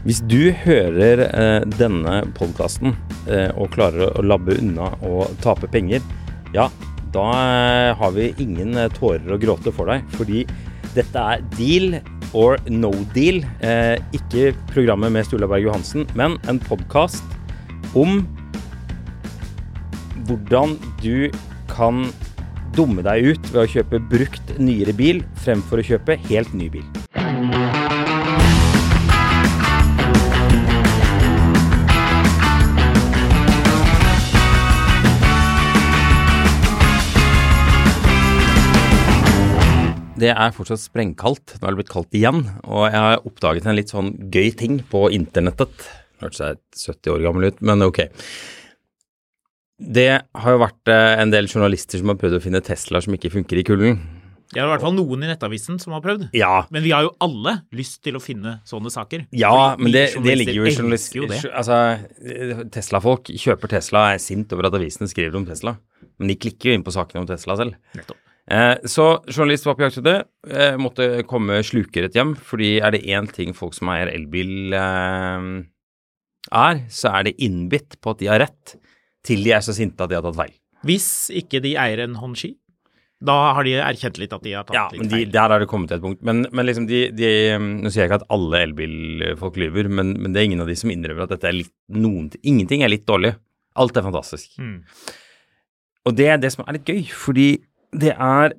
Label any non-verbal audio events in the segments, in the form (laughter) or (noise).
Hvis du hører eh, denne podkasten eh, og klarer å labbe unna og tape penger, ja, da eh, har vi ingen eh, tårer å gråte for deg. Fordi dette er deal or no deal. Eh, ikke programmet med Sturla Berg Johansen, men en podkast om hvordan du kan dumme deg ut ved å kjøpe brukt, nyere bil fremfor å kjøpe helt ny bil. Det er fortsatt sprengkaldt. Nå er det blitt kaldt igjen. Og jeg har oppdaget en litt sånn gøy ting på internettet. Hørtes jeg 70 år gammel ut, men ok. Det har jo vært eh, en del journalister som har prøvd å finne Teslaer som ikke funker i kulden. Det er i hvert fall noen i Nettavisen som har prøvd. Ja, Men vi har jo alle lyst til å finne sånne saker. ja men det, det ligger jo i journalister jo. Altså, Tesla-folk kjøper Tesla, er sint over at avisene skriver om Tesla. Men de klikker jo inn på sakene om Tesla selv. Nettopp. Eh, så journalist var på jakt etter. Eh, måtte komme slukeret hjem, fordi er det én ting folk som eier elbil eh, er, så er det innbitt på at de har rett, til de er så sinte at de har tatt feil. Hvis ikke de eier en håndski, da har de erkjent litt at de har tatt Ja, litt men de, feil. der har det kommet til et punkt. Men, men liksom de, de Nå sier jeg ikke at alle elbilfolk lyver, men, men det er ingen av de som innrømmer at dette er litt noen Ingenting er litt dårlig. Alt er fantastisk. Mm. Og det er det som er litt gøy, fordi det er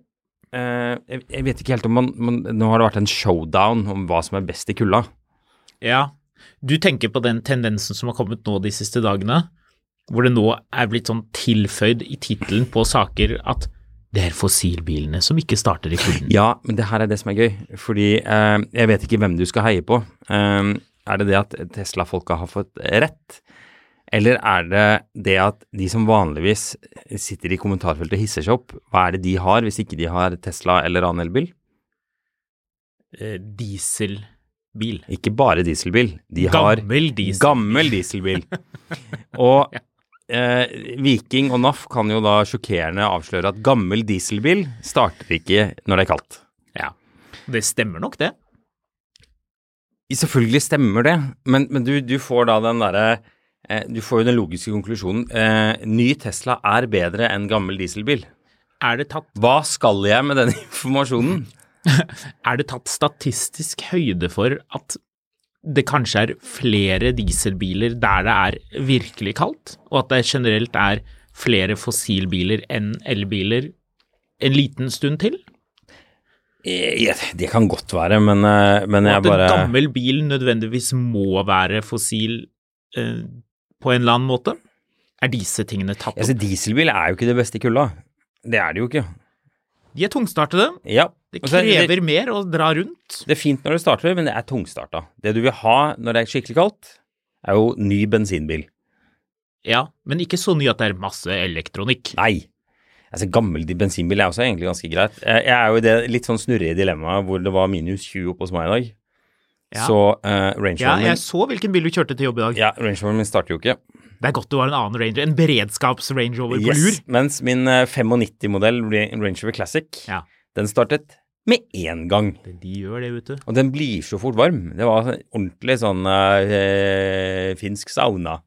eh, jeg, vet ikke helt om man, man Nå har det vært en showdown om hva som er best i kulda. Ja. Du tenker på den tendensen som har kommet nå de siste dagene, hvor det nå er blitt sånn tilføyd i tittelen på saker at det er fossilbilene som ikke starter i kulden. Ja, men det her er det som er gøy. Fordi eh, jeg vet ikke hvem du skal heie på. Eh, er det det at Tesla-folka har fått rett? Eller er det det at de som vanligvis sitter i kommentarfeltet og hisser seg opp, hva er det de har hvis ikke de har Tesla eller annen elbil? Eh, Dieselbil. Ikke bare dieselbil. De har Gammel dieselbil. Gammel dieselbil. (laughs) og eh, Viking og NAF kan jo da sjokkerende avsløre at gammel dieselbil starter ikke når det er kaldt. Ja. Det stemmer nok, det. Selvfølgelig stemmer det, men, men du, du får da den derre Du får jo den logiske konklusjonen. Eh, ny Tesla er bedre enn gammel dieselbil. Er det tatt Hva skal jeg med den (laughs) informasjonen? (laughs) Er det tatt statistisk høyde for at det kanskje er flere dieselbiler der det er virkelig kaldt, og at det generelt er flere fossilbiler enn elbiler en liten stund til? Eh, det kan godt være, men, eh, men jeg jeg at en bare gammel bil nødvendigvis må være fossil eh, på en eller annen måte? Er disse tingene tatt altså, opp? Dieselbil er jo ikke det beste i kulda. Det er det jo ikke. De er tungstartede. Ja. Det krever er det- mer å dra rundt. Det er fint når det starter, men det er tungstarta. Det du vil ha når det er skikkelig kaldt, er jo ny bensinbil. Ja, men ikke så ny at det er masse elektronikk. Nei. Altså, gammel bensinbil er også egentlig ganske greit. Jeg er jo i det litt sånn snurrige dilemmaet hvor det var minus 20 oppe hos meg i dag. Ja. Så uh, Range Ja, jeg så hvilken bil du kjørte til jobb i dag. ja, Range Roveren min starter jo ikke. Det er godt du har en annen Ranger, en beredskaps-Range Rover på lur. Mens min eh, 95-modell Range Rover Classic, Ja. den startet med én gang. De gjør det, vet du. Og den blir så fort varm. Det var ordentlig sånn eh, finsk sauna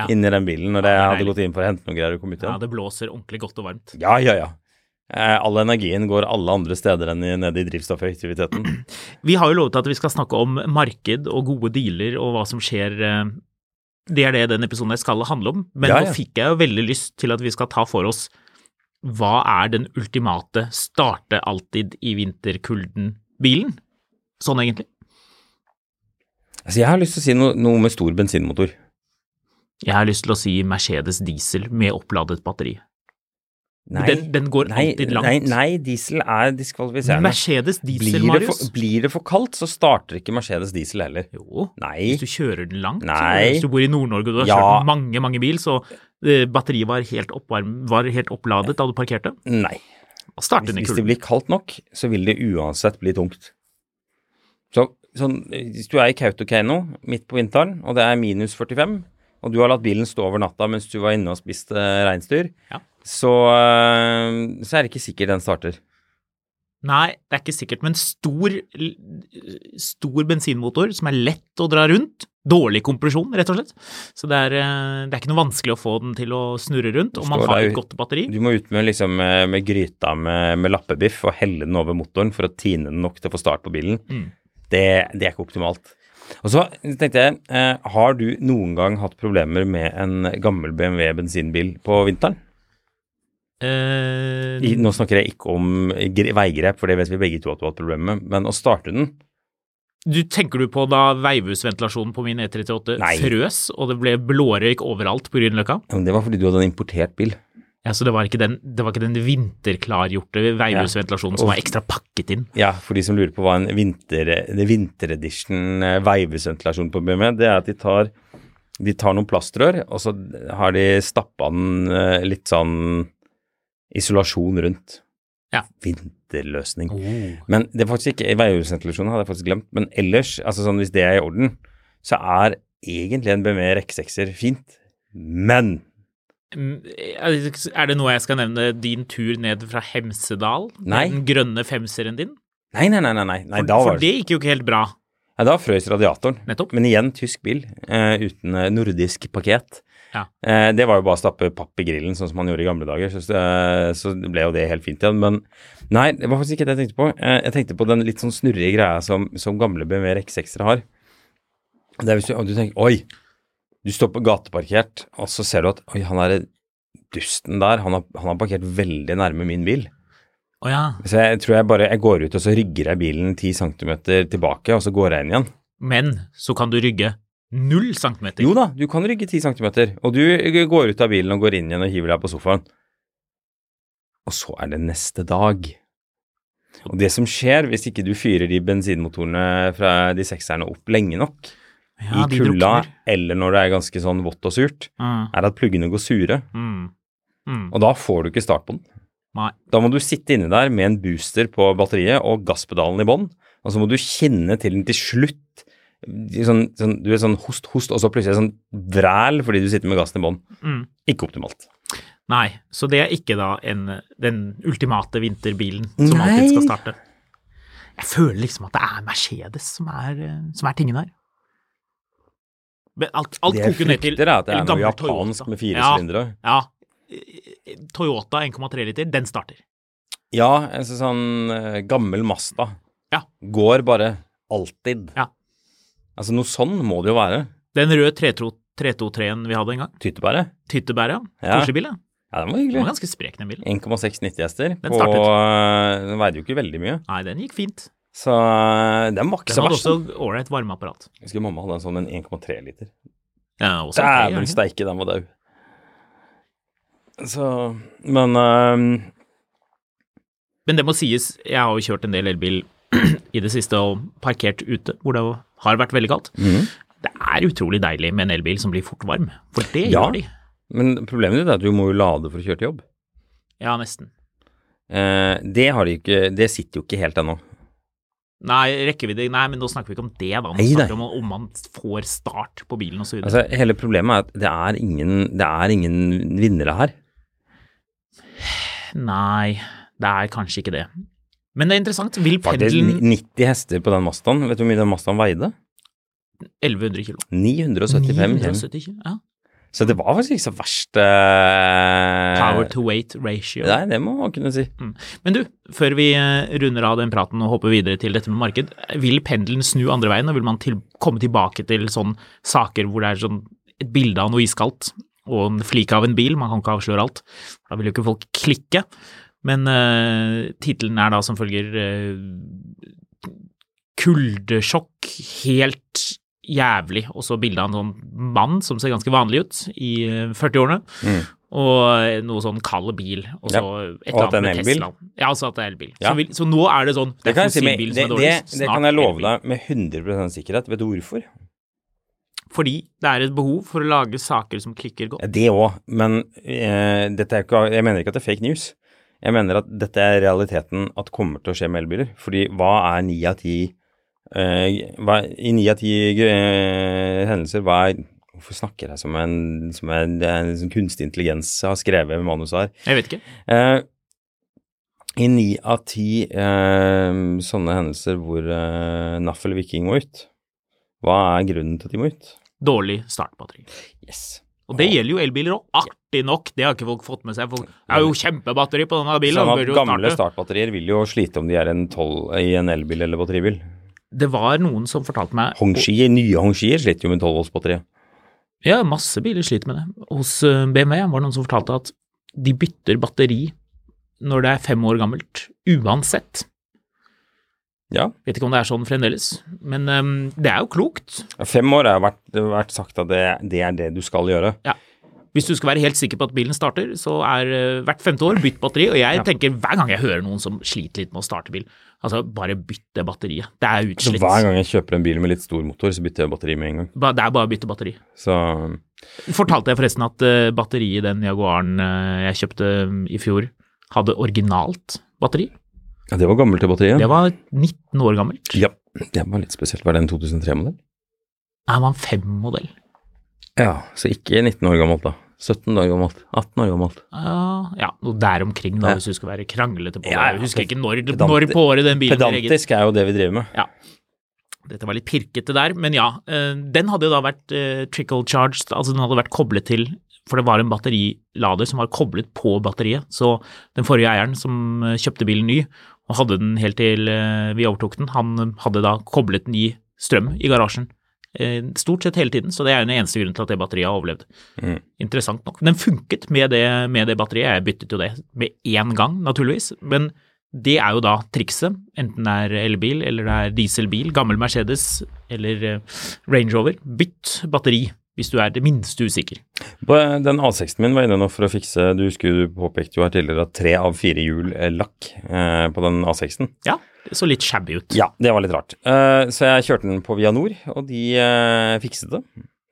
Ja. inni den bilen når jeg er hadde gått inn for å hente noe greier og kom ut Ja, det blåser ordentlig godt og varmt. Ja, ja, ja. Eh, all energien går alle andre steder enn nede i drivstoffeffektiviteten. (clears throat) Vi har jo lovet at vi skal snakke om marked og gode dealer og hva som skjer. eh, Det er det den episoden her skal handle om. Men Ja, nå fikk jeg jo veldig lyst til at vi skal ta for oss hva er den ultimate starte alltid i vinterkulden-bilen? Sånn egentlig. Altså, jeg har lyst til å si noe, noe med stor bensinmotor. Jeg har lyst til å si Mercedes diesel med oppladet batteri. Nei, den, den går nei, alltid langt. Nei, nei, diesel er diskvalifiserende. Mercedes diesel, blir, det Marius. for, blir det for kaldt, så starter ikke Mercedes diesel heller. Jo, Nei. hvis du kjører den langt. Nei. Hvis du bor i Nord-Norge og du har Ja. kjørt mange, mange bil, så eh, batteriet var helt, oppvarm, var helt oppladet da du parkerte. Nei. Hvis, hvis det blir kaldt nok, så vil det uansett bli tungt. Så sånn, hvis du er i Kautokeino midt på vinteren, og det er minus 45, og du har latt bilen stå over natta mens du var inne og spiste reinsdyr, Ja. Så, øh, så er det ikke sikkert den starter. Nei, det er ikke sikkert, men stor, stor bensinmotor som er lett å dra rundt. Dårlig kompresjon, rett og slett. Så det er, eh, det er ikke noe vanskelig å få den til å snurre rundt, og man har et godt batteri. Du må ut med, liksom, med, med gryta med, med lappebiff og helle den over motoren for å tine den nok til å få start på bilen. Mm. Det, det er ikke optimalt. Og så tenkte jeg, eh, har du noen gang hatt problemer med en gammel BMW bensinbil på vinteren? Eh, I, nå snakker jeg ikke om veigrep, for det vet vi begge to at du har hatt problemer med, men å starte den du Tenker du på da veivhusventilasjonen på min E38 Nei. frøs, og det ble blårøyk overalt på Grünerløkka? ja, Det var fordi du hadde en importert bil. Ja, så det var ikke den, det var ikke den vinterklargjorte veivhusventilasjonen som var ekstra pakket inn? Ja, for de som lurer på hva en vinter, vinteredition eh, veivhusventilasjon på BMW, det er at de tar, de tar noen plastrør, og så har de stappa den eh, litt sånn isolasjon rundt. Ja. Vinterløsning. Men det er faktisk ikke, veihjulsventilasjon hadde jeg faktisk glemt, men ellers, altså sånn hvis det er i orden, så er egentlig en BMW RX6-er fint. Men Mm, Er det noe jeg skal nevne din tur ned fra Hemsedal? Nei. Den grønne femseren din? Nei, nei, nei, nei, nei, For, da for det gikk jo ikke helt bra. Nei, da frøs radiatoren. Nettopp. Men igjen tysk bil, uh, uten eh, nordisk pakket. Ja. Eh, det var jo bare å stappe papp i grillen, sånn som man gjorde i gamle dager. Så, eh, så ble jo det helt fint igjen. Men nei, det var faktisk ikke det jeg tenkte på. Eh, jeg tenkte på den litt sånn snurrige greia som, som gamle BMW X6-ere har. Det er hvis du, du tenker oi, du står på gateparkert, og så ser du at oi, han er dusten der, han har, han har parkert veldig nærme min bil. Oh, ja. Så jeg tror jeg bare jeg går ut og så rygger jeg bilen 10 cm tilbake, og så går jeg inn igjen. Men så kan du rygge null centimeter. Jo da, du kan rygge ti centimeter. og du går ut av bilen og går inn igjen og hiver deg på sofaen. Og så er det neste dag. Og det som skjer hvis ikke du fyrer de bensinmotorene fra de sekserne opp lenge nok, Ja, i kulda eller når det er ganske sånn vått og surt, Mm, er at pluggene går sure. mm, mm. Og da får du ikke start på den. Nei. Da må du sitte inne der med en booster på batteriet og gasspedalen i bånn, og så må du kjenne til den til slutt. Sånn, sånn, du er sånn host, host, og så plutselig sånn vræl fordi du sitter med gassen i bånn. Mm. Ikke optimalt. Nei, så det er ikke da en, den ultimate vinterbilen som Nei. alltid skal starte. Jeg føler liksom at det er Mercedes som er, eh, som er tingen her. Men alt, alt det jeg koker ned til frykter, er at det er noe japansk Toyota. med fire ja, sylindere. Ja. Toyota 1,3 liter, den starter. Ja, en sånn eh, gammel Masta. Ja. Går bare alltid. Ja. Altså noe sånn må det jo være. Den røde 323-en vi hadde en gang. Tyttebæret. Tyttebæret, ja. Ja. Ja. Ja, den var hyggelig. Den var ganske sprek, den bilen. 1,690 hester. Den startet. eh, Den veide jo ikke veldig mye, Nei, den gikk fint. så eh, den var ikke Den hadde verst. også ålreit varmeapparat. Jeg husker mamma hadde en sånn en 1,3 liter. Ja, også. Dæven steike, den var daud. Så Men eh, Men det må sies, jeg har jo kjørt en del elbil (clears throat) i det siste og parkert ute, hvor det har vært veldig kaldt. Mm. Det er utrolig deilig med en elbil som blir fort varm, for det Ja. gjør de. Men problemet ditt er at du må jo lade for å kjøre til jobb. Ja, nesten. Eh, det har de ikke Det sitter jo ikke helt ennå. Nei, rekkevidde Nei, men nå snakker vi ikke om det, da. Nå Hei, snakker vi om om man får start på bilen osv. Altså, hele problemet er at det er ingen, det er ingen vinnere her. Nei, det er kanskje ikke det. Men det er interessant. Vil pendelen Faktisk 90 hester på den Mazdaen. Vet du hvor mye den Mazdaen veide? 1100 kilo? 975 kilo. 970 kilo, ja. Så det var faktisk ikke så verst uh... Power to weight ratio. Nei, det må man kunne si. Men du, før vi eh, runder av den praten og hopper videre til dette med marked, vil pendelen snu andre veien, og vil man til, komme tilbake til sånne saker hvor det er sånn et bilde av noe iskaldt og en flik av en bil, man kan ikke avsløre alt, da vil jo ikke folk klikke, men uh, tittelen er da som følger uh, kuldesjokk, helt jævlig, og så bilde av en sånn mann som ser ganske vanlig ut i eh, 40-årene, og noe sånn kald bil, og så et eller det er annet med elbil. Tesla. Ja, altså at det er elbil. Ja. Så, vil, så nå er det sånn Det kan, jeg si med, det, det, det kan jeg love deg med 100 sikkerhet. Vet du hvorfor? Fordi det er et behov for å lage saker som klikker godt. Det òg, men eh, ikke, jeg mener ikke at det er fake news. Jeg mener at dette er realiteten at kommer til å skje med elbiler. Fordi hva er ni av ti eh, I ni av ti eh, hendelser, hva er Hvorfor snakker jeg som en, som en, en, en kunstig intelligens har skrevet manus her? Jeg vet ikke. Eh, I ni av ti eh, sånne hendelser hvor eh, NAF eller Viking må ut, hva er grunnen til at de må ut? Dårlig startbatteri. Yes. Og det gjelder jo elbiler òg. Artig nok, det har ikke folk fått med seg. Folk, er jo kjempebatteri på denne bilen. Sånn at gamle startbatterier vil jo slite om de er en 12 i en elbil eller batteribil. Det var noen som fortalte meg Hongxier, nye Hongxier sliter jo med 12 volts batteri. Ja, masse biler sliter med det. Hos eh, BMW var det noen som fortalte at de bytter batteri når det er fem år gammelt, uansett. Ja. Vet ikke om det er sånn fremdeles, men um, det er jo klokt. Fem år har vært, vært sagt at det, det er det du skal gjøre. Hvis du skal være helt sikker på at bilen starter, så er uh, hvert femte år bytt batteri. Og jeg Ja. tenker hver gang jeg hører noen som sliter litt med å starte bil, altså bare bytt det batteriet. Det er Så utslitt. hver gang jeg kjøper en bil med litt stor motor, så bytter jeg batteri med en gang. Ba- Det er bare å bytte batteri. Så Fortalte jeg forresten at uh, batteriet i den Jaguaren uh, jeg kjøpte um, i fjor, hadde originalt batteri. Ja, det var gammelt det batteriet. Det var 19 år gammelt. Ja, det var litt spesielt. Var det en 2003-modell? Nei, Det var en 5-modell. Ja, så ikke 19 år gammelt da. 17 år gammelt. 18 år gammelt. Uh, ja, noe der omkring, da, Ja. hvis du skal være kranglete på Ja, det. Jeg husker ikke når, når på året den bilen. Pedantisk er jo det vi driver med. Ja. Dette var litt pirkete der, men ja. eh, den hadde jo da vært eh, trickle charged, altså den hadde vært koblet til For det var en batterilader som var koblet på batteriet. Så den forrige eieren som eh, kjøpte bilen ny, og hadde den helt til eh, vi overtok den, han hadde da koblet i strøm i garasjen. eh, Stort sett hele tiden, så det er den eneste grunnen til at det batteriet har overlevd. Mm. Interessant nok. Den funket med det, med det batteriet, jeg byttet jo det med én gang, naturligvis. Men det er jo da trikset, enten det er elbil eller det er dieselbil, gammel Mercedes eller eh, Range Rover. Bytt batteri hvis du er det minste usikker. På Den A6-en min var inne nå for å fikse Du husker du påpekte jo her tidligere at tre av fire hjul lakk eh, på den A6-en. Ja, det så litt shabby ut. Ja, det var litt rart. Eh, så jeg kjørte den på Vianor, og de eh, fikset det.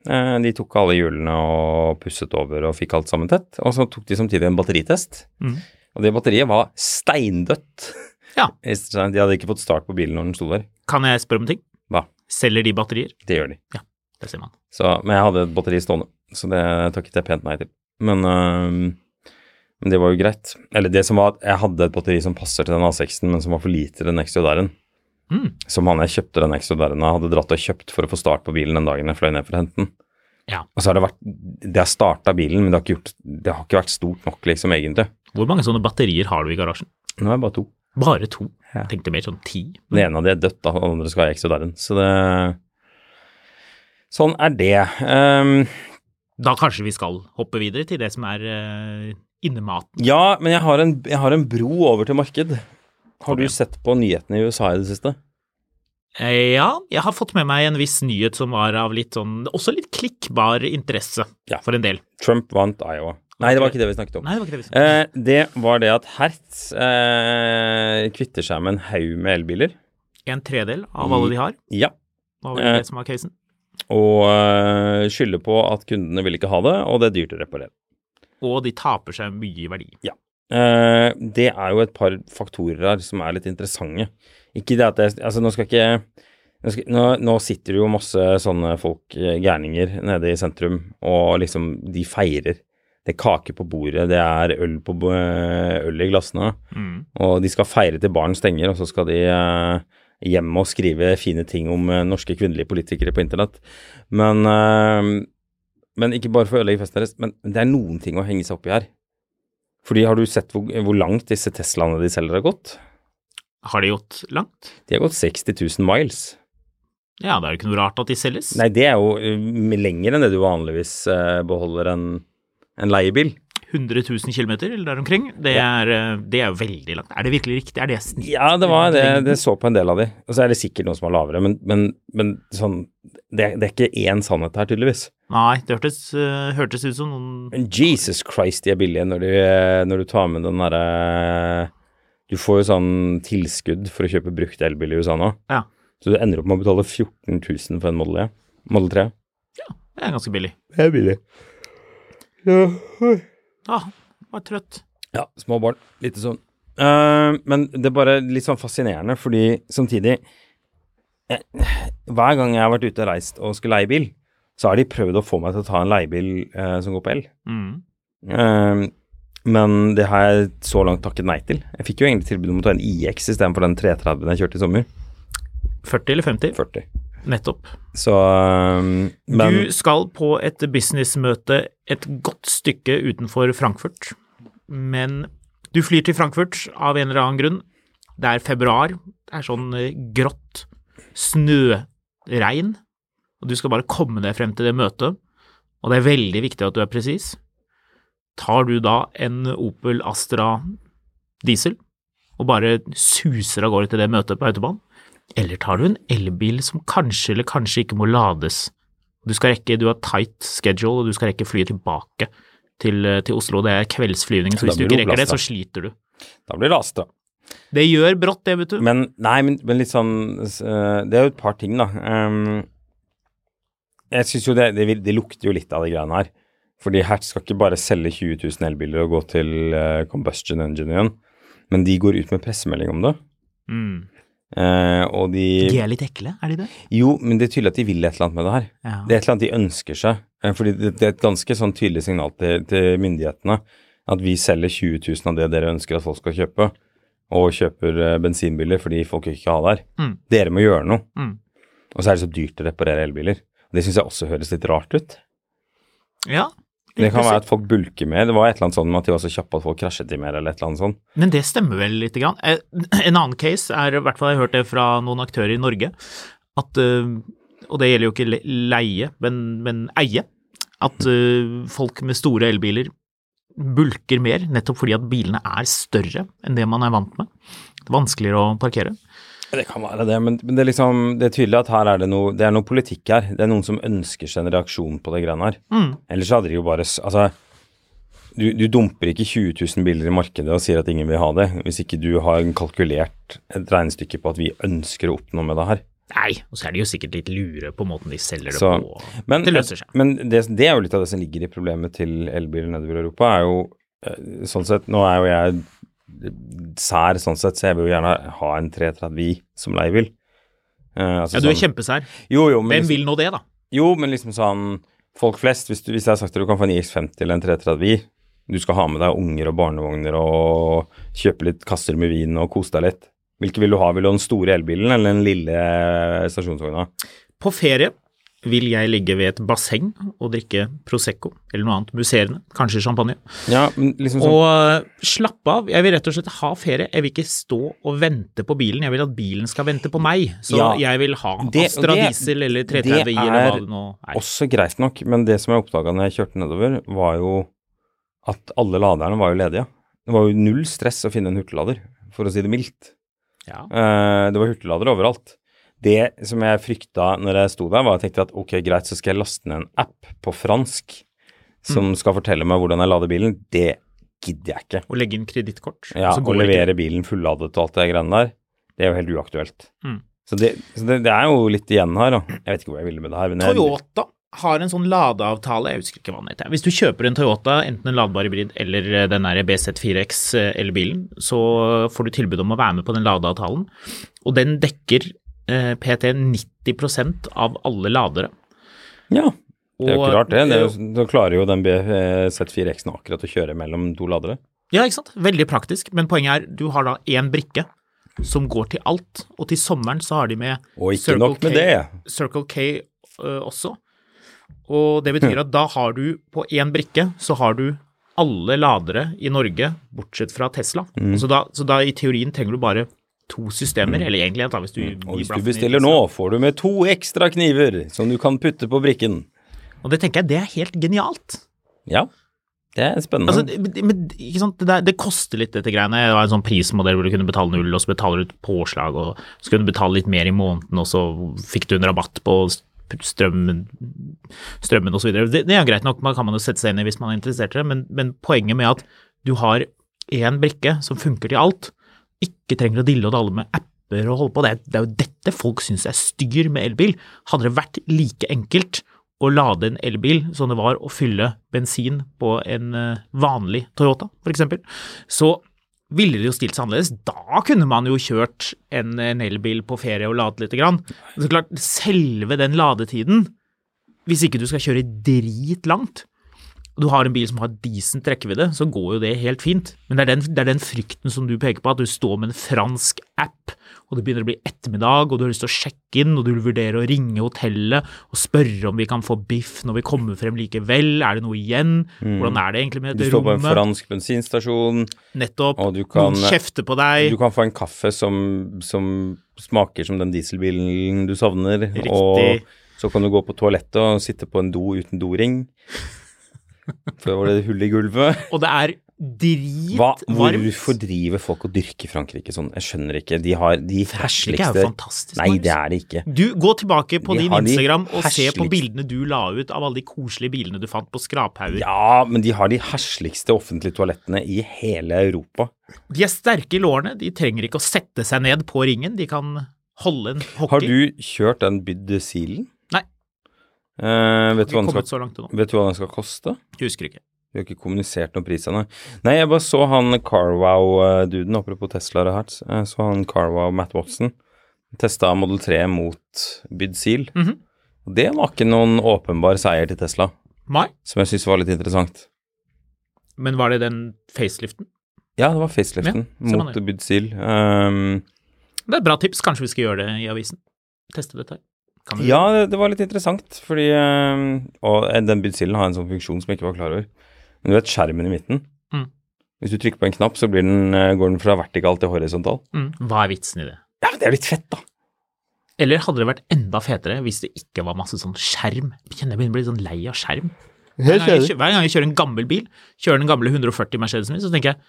Eh, de tok alle hjulene og pusset over og fikk alt sammen tett. Og så tok de samtidig en batteritest. mm. Og det batteriet var steindødt. Ja. (laughs) De hadde ikke fått start på bilen når den sto der. Kan jeg spørre om ting? Hva? Selger de batterier? Det gjør de. Det ser man. Så, men jeg hadde et batteri stående, så det takket jeg pent nei til. Men, øh, men det var jo greit. Eller det som var at jeg hadde et batteri som passer til den A6-en, men som var for lite til den Exodaren. Mm. Som han jeg kjøpte den Exodaren av, hadde dratt og kjøpt for å få start på bilen den dagen jeg fløy ned for å hente den. Ja. Og så har det vært Det har starta bilen, men det har, gjort, det har ikke vært stort nok, liksom, egentlig. Hvor mange sånne batterier har du i garasjen? Nå er det bare to. Bare to. Ja. Jeg tenkte mer sånn ti. Det ene av de er dødt, da, og den andre skal ha Exodaren. Så det Sånn er det. Um, Da kanskje vi skal hoppe videre til det som er uh, innematen. Ja, men jeg har, en, jeg har en bro over til marked. Har okay. du sett på nyhetene i USA i det siste? Eh, Ja, jeg har fått med meg en viss nyhet som var av litt sånn Også litt klikkbar interesse Ja. for en del. Trump vant Iowa. Nei, det var ikke det vi snakket om. Nei, det var ikke det vi sa. Eh, det var det at Hertz eh, kvitter seg med en haug med elbiler. En tredel av alle de har. Ja. Hva var Eh. det som var casen? Og eh, skylder på at kundene vil ikke ha det, og det er dyrt å reparere. Og de taper seg mye i verdi. Ja. det er jo et par faktorer her som er litt interessante. Ikke det at jeg Altså, nå skal ikke nå, nå, sitter det jo masse sånne folk, eh, gærninger, nede i sentrum, og liksom, de feirer. Det er kake på bordet, det er øl, på, eh, øl i glassene, Mm. og de skal feire til barn stenger, og så skal de eh, hjem og skrive fine ting om eh, norske kvinnelige politikere på internett. Men, eh, men ikke bare for å ødelegge festen deres, men det er noen ting å henge seg opp i her. Fordi har du sett hvor, hvor langt disse Teslaene de selger har gått? Har de gått langt? De har gått 60 000 miles. Ja, det er jo ikke noe rart at de selges. Nei, det er jo eh, lenger enn det du vanligvis eh, beholder en, en leiebil. 100 000 km eller der omkring. Det, er, eh, det er jo veldig langt. Er det virkelig riktig? Er det snitt? Ja, det var det. Det så på en del av de. Og så er det sikkert noen som har lavere, men, men, men sånn det, det er ikke én sannhet her, tydeligvis. Nei, det hørtes, uh, hørtes ut som noen Men Jesus Christ, de er billige når du, når du tar med den derre Du får jo sånn tilskudd for å kjøpe brukt elbil i USA nå. Ja, Så du ender opp med å betale 14 000 for en Model E. Model 3. det er ganske billig. Det er billig. Ja, Ja, var trøtt. ja små barn. Lite sånn. Uh, men det er bare litt sånn fascinerende, fordi samtidig jeg, Hver gang jeg har vært ute og reist og skulle leie bil, så har de prøvd å få meg til å ta en leiebil uh, som går på el. Mm. Uh, men det har jeg så langt takket nei til. Jeg fikk jo egentlig tilbud om å ta en IX istedenfor den 330 jeg kjørte i sommer. 40 eller 50? 40. Nettopp. Så eh, Men Du skal på et businessmøte et godt stykke utenfor Frankfurt, men du flyr til Frankfurt av en eller annen grunn. Det er februar, det er sånn eh, grått snøregn, og du skal bare komme deg frem til det møtet, og det er veldig viktig at du er presis. Tar du da en Opel Astra diesel og bare suser av gårde til det møtet på autobahn? Eller tar du en elbil som kanskje eller kanskje ikke må lades? Du skal rekke, du har tight schedule, og du skal rekke flyet tilbake til, til Oslo. Det er kveldsflyvning, så hvis du ikke rekker det, så sliter du. da blir det lasta. Det gjør brått, det, vet du. Men nei, men, men litt sånn eh, Det er jo et par ting, da. Um, jeg syns jo det, det, det lukter jo litt av de greiene her. Fordi Hertz skal ikke bare selge 20 000 elbiler og gå til uh, combustion engine igjen, men de går ut med pressemelding om det. Eh, og de De er litt ekle, er de det? Jo, men det er tydelig at de vil et eller annet med det her. Ja. Det er et eller annet de ønsker seg. Eh, fordi det, det er et ganske sånn tydelig signal til, til myndighetene at vi selger 20 000 av det dere ønsker at folk skal kjøpe, og kjøper uh, bensinbiler fordi folk ikke har der. Mm. Dere må gjøre noe. Mm. Og så er det så dyrt å reparere elbiler. Det syns jeg også høres litt rart ut. ja. Det kan være at folk bulker mer. Det var et eller annet sånn med at de var så kjappe at folk krasjet i mer, eller et eller annet sånt. Men det stemmer vel lite grann. Eh, En annen case er, i hvert fall jeg har hørt det fra noen aktører i Norge, at, eh, og det gjelder jo ikke leie, men, men eie, at eh, folk med store elbiler bulker mer, nettopp fordi at bilene er større enn det man er vant med. Det er vanskeligere å parkere. Det kan være det, men, men det, er liksom, det er tydelig at her er det noe Det er noe politikk her. Det er noen som ønsker seg en reaksjon på det greiene her. Mm. Ellers hadde de jo bare Altså, du, du dumper ikke 20 000 biler i markedet og sier at ingen vil ha det, hvis ikke du har kalkulert et regnestykke på at vi ønsker å oppnå med det her. Nei, og så er de jo sikkert litt lure på måten de selger det Så, på. men det løser seg. men det, det er jo litt av det som ligger i problemet til elbiler nedover i Europa, er jo eh, sånn sett Nå er jo jeg sær sånn sett, så jeg vil jo gjerne ha en 330i som leiebil. Uh, altså Ja, du er sånn- kjempesær. Jo, jo, men Hvem liksom- vil nå det, da? Jo, men liksom sånn Folk flest, hvis, du, hvis jeg har sagt at du kan få en IX50 eller en 330i, du skal ha med deg unger og barnevogner og kjøpe litt kasser med vin og kose deg litt. Hvilke vil du ha? Vil du ha den store elbilen eller den lille stasjonsvogna? På ferie vil jeg ligge ved et basseng og drikke Prosecco eller noe annet musserende, kanskje champagne. Ja, men liksom sånn Og slappe av. Jeg vil rett og slett ha ferie. Jeg vil ikke stå og vente på bilen. Jeg vil at bilen skal vente på meg. Så Ja, jeg vil ha det- Astra det- Diesel eller det 330i eller hva det nå er. også greit nok, men det som jeg oppdaga når jeg kjørte nedover, var jo at alle laderne var jo ledige. Det var jo null stress å finne en hurtiglader, for å si det mildt. Ja. Eh, det var hurtigladere overalt. Det som jeg frykta når jeg sto der, var at jeg tenkte at ok, greit, så skal jeg laste ned en app på fransk som skal fortelle meg hvordan jeg lader bilen. Det gidder jeg ikke. Å legge inn kredittkort. Ja, og det ikke. levere bilen fulladet og alt det greiene der, det er jo helt uaktuelt. Mm. Så, det, så det, det er jo litt igjen her, da. Jeg vet ikke hvor jeg ville med det her. Jeg, Toyota har en sånn ladeavtale, jeg husker ikke hva den heter. Hvis du kjøper en Toyota, enten en ladbar hybrid eller eh, den der BZ4X elbilen, så får du tilbud om å være med på den ladeavtalen, og den dekker eh, PT 90% av alle ladere. Ja, det er jo Og- ikke rart det. det er jo, da klarer jo den Z4X-en akkurat å kjøre mellom to ladere. Ja, ikke sant? Veldig praktisk, men poenget er du har da én brikke som går til alt, og til sommeren så har de med Og ikke Circle nok med K- det. Circle K uh, også. Og det betyr at da har du på én brikke så har du alle ladere i Norge, bortsett fra Tesla. Mm. Så, da, så da i teorien trenger du bare to systemer, eller egentlig en. hvis du Mm. Og hvis du bestiller nå, får du med to ekstra kniver som du kan putte på brikken. Og det tenker jeg, det er helt genialt. Ja, det er spennende. Altså, men, ikke sant? Det, det koster litt dette greiene. Det var en sånn prismodell hvor du kunne betale null, og så betaler du et påslag, og så kunne du betale litt mer i måneden, og så fikk du en rabatt på strømmen, strømmen osv. Det, det er greit nok, man kan man jo sette seg inn i hvis man er interessert i det, men, men poenget med at du har én brikke som funker til alt, ikke trenger å dille og dalle med apper og holde på, det er, jo dette folk syns er styr med elbil. Hadde det vært like enkelt å lade en elbil som det var å fylle bensin på en eh, vanlig Toyota, f.eks., så ville det jo stilt seg annerledes. Da kunne man jo kjørt en, en elbil på ferie og ladet lite grann. Så klart, selve den ladetiden, hvis ikke du skal kjøre dritlangt, og du har en bil som har decent rekkevidde, så går jo det helt fint. Men det er, den, det er den frykten som du peker på, at du står med en fransk app, og det begynner å bli ettermiddag, og du har lyst til å sjekke inn, og du vil vurdere å ringe hotellet og spørre om vi kan få biff når vi kommer frem likevel, er det noe igjen? Hvordan er det egentlig med Du dette står på en fransk bensinstasjon, Nettopp. og du kan- Noen kjefter på deg. du kan få en kaffe som, som smaker som den dieselbilen du savner, Riktig. og så kan du gå på toalettet og sitte på en do uten doring. (laughs) Før var det hull i gulvet. Og det er dritvarmt. hvorfor driver folk og dyrker Frankrike sånn? Jeg skjønner ikke. De har de Frankrike er jo fantastisk. Nei, det er det ikke. Du, Gå tilbake på De din Instagram og se på bildene du la ut av alle de koselige bilene du fant på skraphauger. Ja, men de har de hersligste offentlige toalettene i hele Europa. De er sterke i lårene, de trenger ikke å sette seg ned på ringen, de kan holde en hockey. Har du kjørt den Byd Eh, vet, du skal, vet du hva den skal koste? Husker ikke. Vi har ikke kommunisert noen pris ennå. Nei, jeg bare så han Carwow-duden, apropos Tesla og Hertz. Jeg så han Carwow Matt Watson. Testa Model 3 mot Byd Seal. -hmm. Det var ikke noen åpenbar seier til Tesla, Nei. som jeg syns var litt interessant. men var det den faceliften? Ja, det var faceliften Ja, mot det. Seal. Um, Det er et bra tips, kanskje vi skal gjøre det i avisen. Teste dette her. Kan ja, det, det var litt interessant, fordi um, Og den Byd har en sånn funksjon som jeg ikke var klar over. Men du vet skjermen i midten? Mm. Hvis du trykker på en knapp, så blir den, eh, går den fra vertikal til horisontal. mm. Hva er vitsen i det? Ja, men det er litt fett, da. Eller hadde det vært enda fetere hvis det ikke var masse sånn skjerm? Jeg kjenner jeg begynner å bli sånn lei av skjerm. Hver gang, jeg, hver gang jeg kjører en gammel bil, kjører den gamle 140 Mercedesen min, så tenker jeg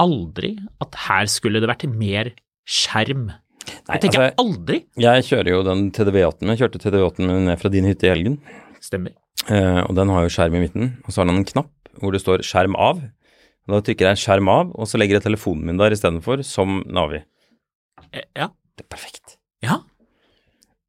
aldri at her skulle det vært mer skjerm. Nei, Jeg tenker altså, aldri. jeg kjører jo den TDV8-en. Jeg kjørte TDV8-en min ned fra din hytte i helgen. Stemmer. Eh, og den har jo skjerm i midten, og så har den en knapp hvor det står 'skjerm av'. Og da trykker jeg 'skjerm av', og så legger jeg telefonen min der istedenfor, som Navi. Eh, Ja. Det er perfekt. Ja.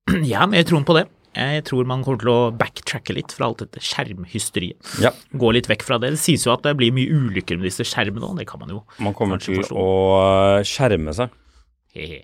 (clears throat) ja, men jeg tror på det. Jeg tror man kommer til å backtracke litt fra alt dette skjermhysteriet. Ja, Gå litt vekk fra det. Det sies jo at det blir mye ulykker med disse skjermene òg, det kan man jo man kommer til forstå. å eh, skjerme seg. He-he.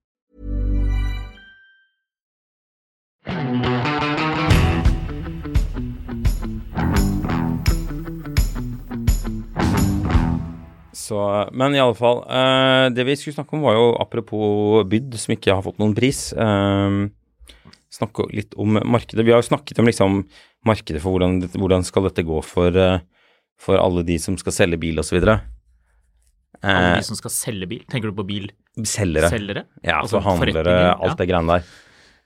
Så, men i alle fall, eh, det vi skulle snakke om var jo apropos bydd, som ikke har fått noen pris. Uh, snakke litt om markedet. Vi har jo snakket om liksom markedet for hvordan, hvordan skal dette gå for, eh, for alle de som skal selge bil osv. Alle Uh, de som skal selge bil. Tenker du på selgere. bilselgere? Ja, Altså altså handlere, forretninger, alt det greiene der.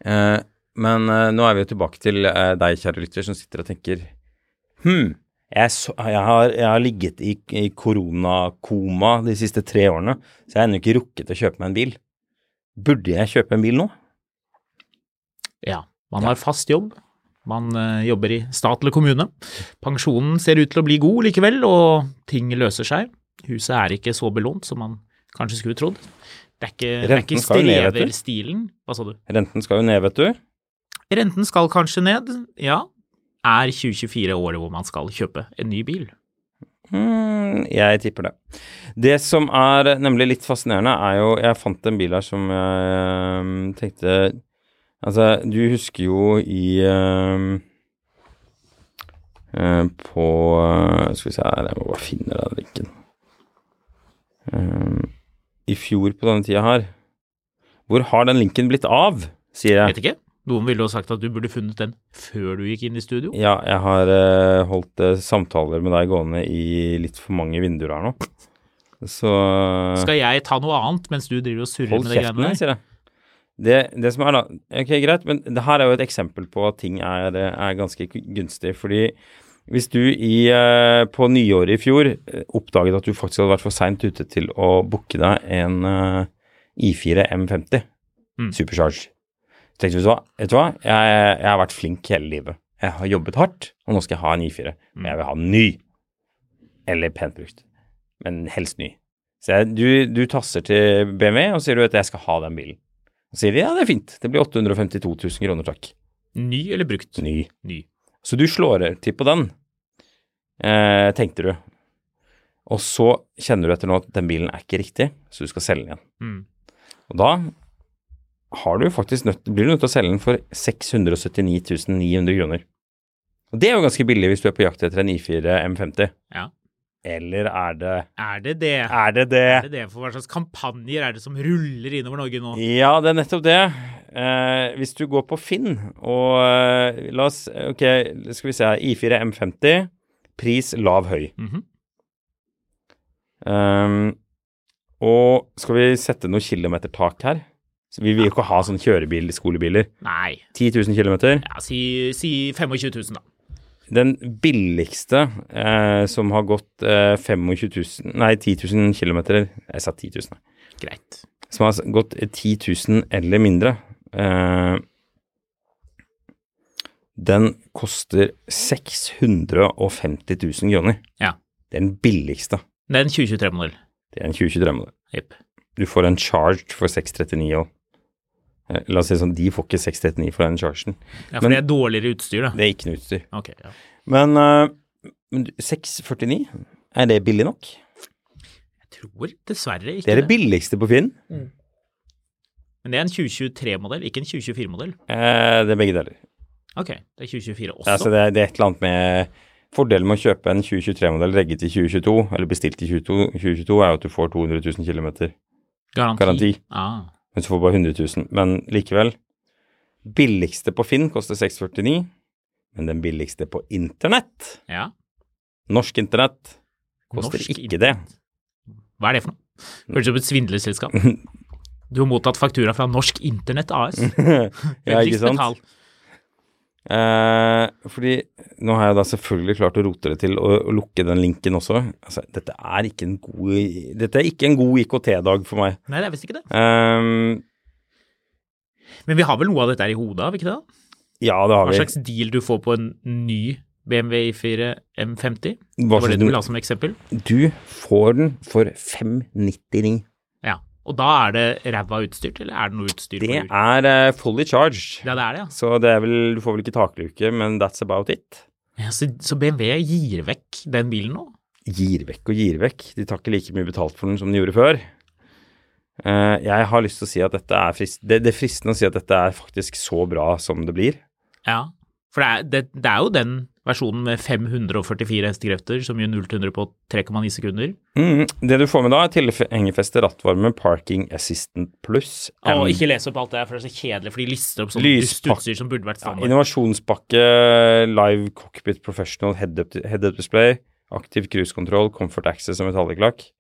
Eh, men uh, nå er vi jo tilbake til uh, deg, kjære lytter, som sitter og tenker Hm, jeg, så, jeg, har, jeg har ligget i, i koronakoma de siste tre årene, så jeg har ennå ikke rukket å kjøpe meg en bil. Burde jeg kjøpe en bil nå? Ja. Man har fast jobb. Man uh, jobber i stat eller kommune. Pensjonen ser ut til å bli god likevel, og ting løser seg. Huset er ikke så belånt som man kanskje skulle trodd. Det er ikke, det er ikke Renten du. streverstilen. Hva sa du? Renten skal jo ned, vet du. Renten skal kanskje ned, ja. Er 2024 året hvor man skal kjøpe en ny bil? Mm, jeg tipper det. Det som er nemlig litt fascinerende, er jo Jeg fant en bil her som jeg um, tenkte Altså, du husker jo i um, uh, På eh, Skal vi se her, jeg må bare finne den linken. Um, I fjor på denne tida her Hvor har den linken blitt av, sier jeg. Vet ikke. Noen ville jo sagt at du burde funnet den før du gikk inn i studio. Ja, jeg har uh, holdt uh, samtaler med deg gående i litt for mange vinduer her nå. Så Skal jeg ta noe annet mens du driver og surrer med de greiene der? sier jeg. Det, det som er da Ok, greit, men det her er jo et eksempel på at ting er, er ganske gunstig. Fordi hvis du i, på nyåret i fjor oppdaget at du faktisk hadde vært for seint ute til å booke deg en eh, I4 M50 Mm. Supercharge, tenkte vet du hva, vet du hva? Jeg, jeg har vært flink hele livet. Jeg har jobbet hardt, og nå skal jeg ha en I4. Men jeg vil ha en ny. Eller pent brukt. Men helst ny. Så jeg, du, du tasser til BMW og sier du at jeg skal ha den bilen. Så sier de ja, det er fint. Det blir 852 000 kroner, takk. Ny eller brukt? Ny. Ny. Så du slår til på den, eh, tenkte du. Og så kjenner du etter nå at den bilen er ikke riktig, så du skal selge den igjen. Mm. Og da har du faktisk nødt, blir du nødt til å selge den for 679 900 kroner. Og det er jo ganske billig hvis du er på jakt etter en I4 M50. Ja. Eller er det Er det det? Er det det? Er det det? For hva slags kampanjer er det som ruller innover Norge nå? Ja, det er nettopp det. Eh, hvis du går på Finn og eh, La oss Ok, skal vi se her. I4 M50. Pris lav høy. Mm -hmm. um, og skal vi sette noe kilometertak her? Så vi vil jo ikke ha sånn kjørebil, skolebiler. Nei. 10 000 km. Ja, si, si 25 000, da. Den billigste eh, som har gått eh, 25 000 Nei, 10 000 km. Jeg sa 10 000. Greit. Som har gått 10 000 eller mindre. Eh, den koster 650 000 kroner. Ja. Det er den billigste. Det er en 2023-modell. Det er en 2023-modell. Jepp. Du får en charge for 639 òg. La oss si sånn, de får ikke 639 for den chargen. Ja, for Men- det er dårligere utstyr, da. Det er ikke noe utstyr. Okay, ja. Men, uh, 649, er det billig nok? Jeg tror dessverre ikke Det er det billigste på Finn. Men det er en 2023-modell, ikke en 2024-modell. Eh, det er begge deler. Ok, det er 2024 også. Altså det, er- det er et eller annet med Fordelen med å kjøpe en 2023-modell regget i 2022, eller bestilt i 2022, 2022, er jo at du får 200 000 km, Garanti. garanti. Ah, men du får bare 100 000. Men likevel, billigste på Finn koster 649, men den billigste på internett, ja. norsk internett, koster Norsk ikke det. Hva er det for noe? Høres ut som et svindlerselskap. (laughs) Du har mottatt faktura fra Norsk Internett AS. (laughs) Ja, ikke sant? Betal. Eh, fordi nå har jeg da selvfølgelig klart å rote det til å, å lukke den linken også. Altså, dette er ikke en god, dette er ikke en god IKT-dag for meg. Nei, det er visst ikke det. Eh, Men vi har vel noe av dette her i hodet, har vi ikke det? da? ja, det har Hva vi. slags deal du får på en ny BMW I4 M50? Det Hva var det du ha som eksempel? Du får den for 599. Og da er det ræva utstyrt, eller er det noe utstyr? Det er uh, fully charged. Ja, det er det, ja. Så det er vel, du får vel ikke takluke, men that's about it. ja så, så BMW gir vekk den bilen nå? Gir vekk og gir vekk. De tar ikke like mye betalt for den som de gjorde før. Uh, jeg har lyst til å si at dette er frist, det, det er fristende å si at dette er faktisk så bra som det blir. Ja. For det er, det, det er jo den versjonen med 544 hestekrefter som gjør 0 til 100 på 3,9 sekunder. Mm, det du får med da, er tilhengerfeste rattvarme, parking assistant pluss. Og ikke les opp alt det her, for det er så kjedelig, for de lister opp sånn Lyspak- utstyr som burde vært Ja, standard. innovasjonspakke, live cockpit professional head-up head display, aktiv cruisekontroll, comfort access og metallic-lakk.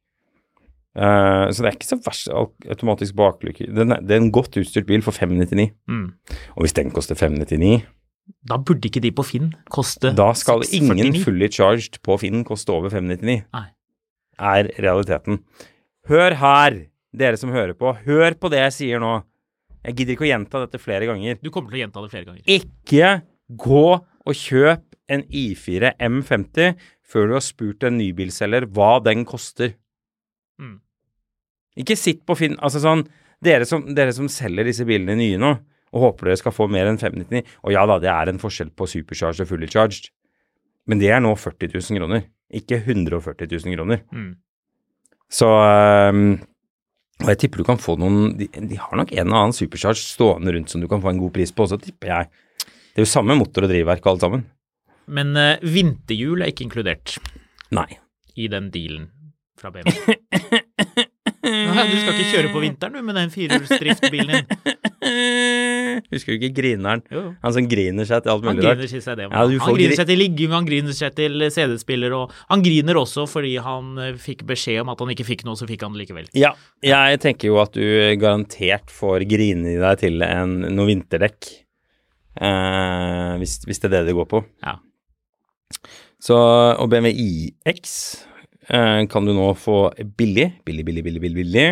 Eh, så det er ikke så verst automatisk baklykke. Det er en godt utstyrt bil for 599. Mm. Og hvis den koster 599, Da burde ikke de på Finn koste da skal 649. ingen fully charged på Finn koste over 599. Nei. Er realiteten. Hør her, dere som hører på. Hør på det jeg sier nå. Jeg gidder ikke å gjenta dette flere ganger. Du kommer til å gjenta det flere ganger. Ikke gå og kjøp en I4 M50 før du har spurt en nybilselger hva den koster. Mm. Ikke sitt på Finn Altså sånn dere som, dere som selger disse bilene nye nå, og håper dere skal få mer enn 599 Og ja da, det er en forskjell på supercharged og fully charged, men det er nå 40 000 kroner, ikke 140 000 kroner. Mm. Så um, Og jeg tipper du kan få noen de, de har nok en eller annen supercharge stående rundt som du kan få en god pris på også, tipper jeg. Det er jo samme motor og drivverk og alt sammen. Men uh, vinterhjul er ikke inkludert Nei. i den dealen fra BMW. (laughs) Nei, Du skal ikke kjøre på vinteren du med den firehjulsdriftbilen din. (laughs) Husker du ikke Grineren? Jo. Han som griner seg til alt mulig rart. griner seg det. Ja, han griner seg til ligging, han griner seg til CD-spiller, og han griner også fordi han eh, fikk beskjed om at han ikke fikk noe, så fikk han det likevel. Ja, jeg tenker jo at du garantert får grine i deg til en, noe vinterdekk. Eh, hvis, hvis det er det det går på. Ja. Så, og BMW iX eh, kan du nå få billig, billig, billig, billig, billig, billig,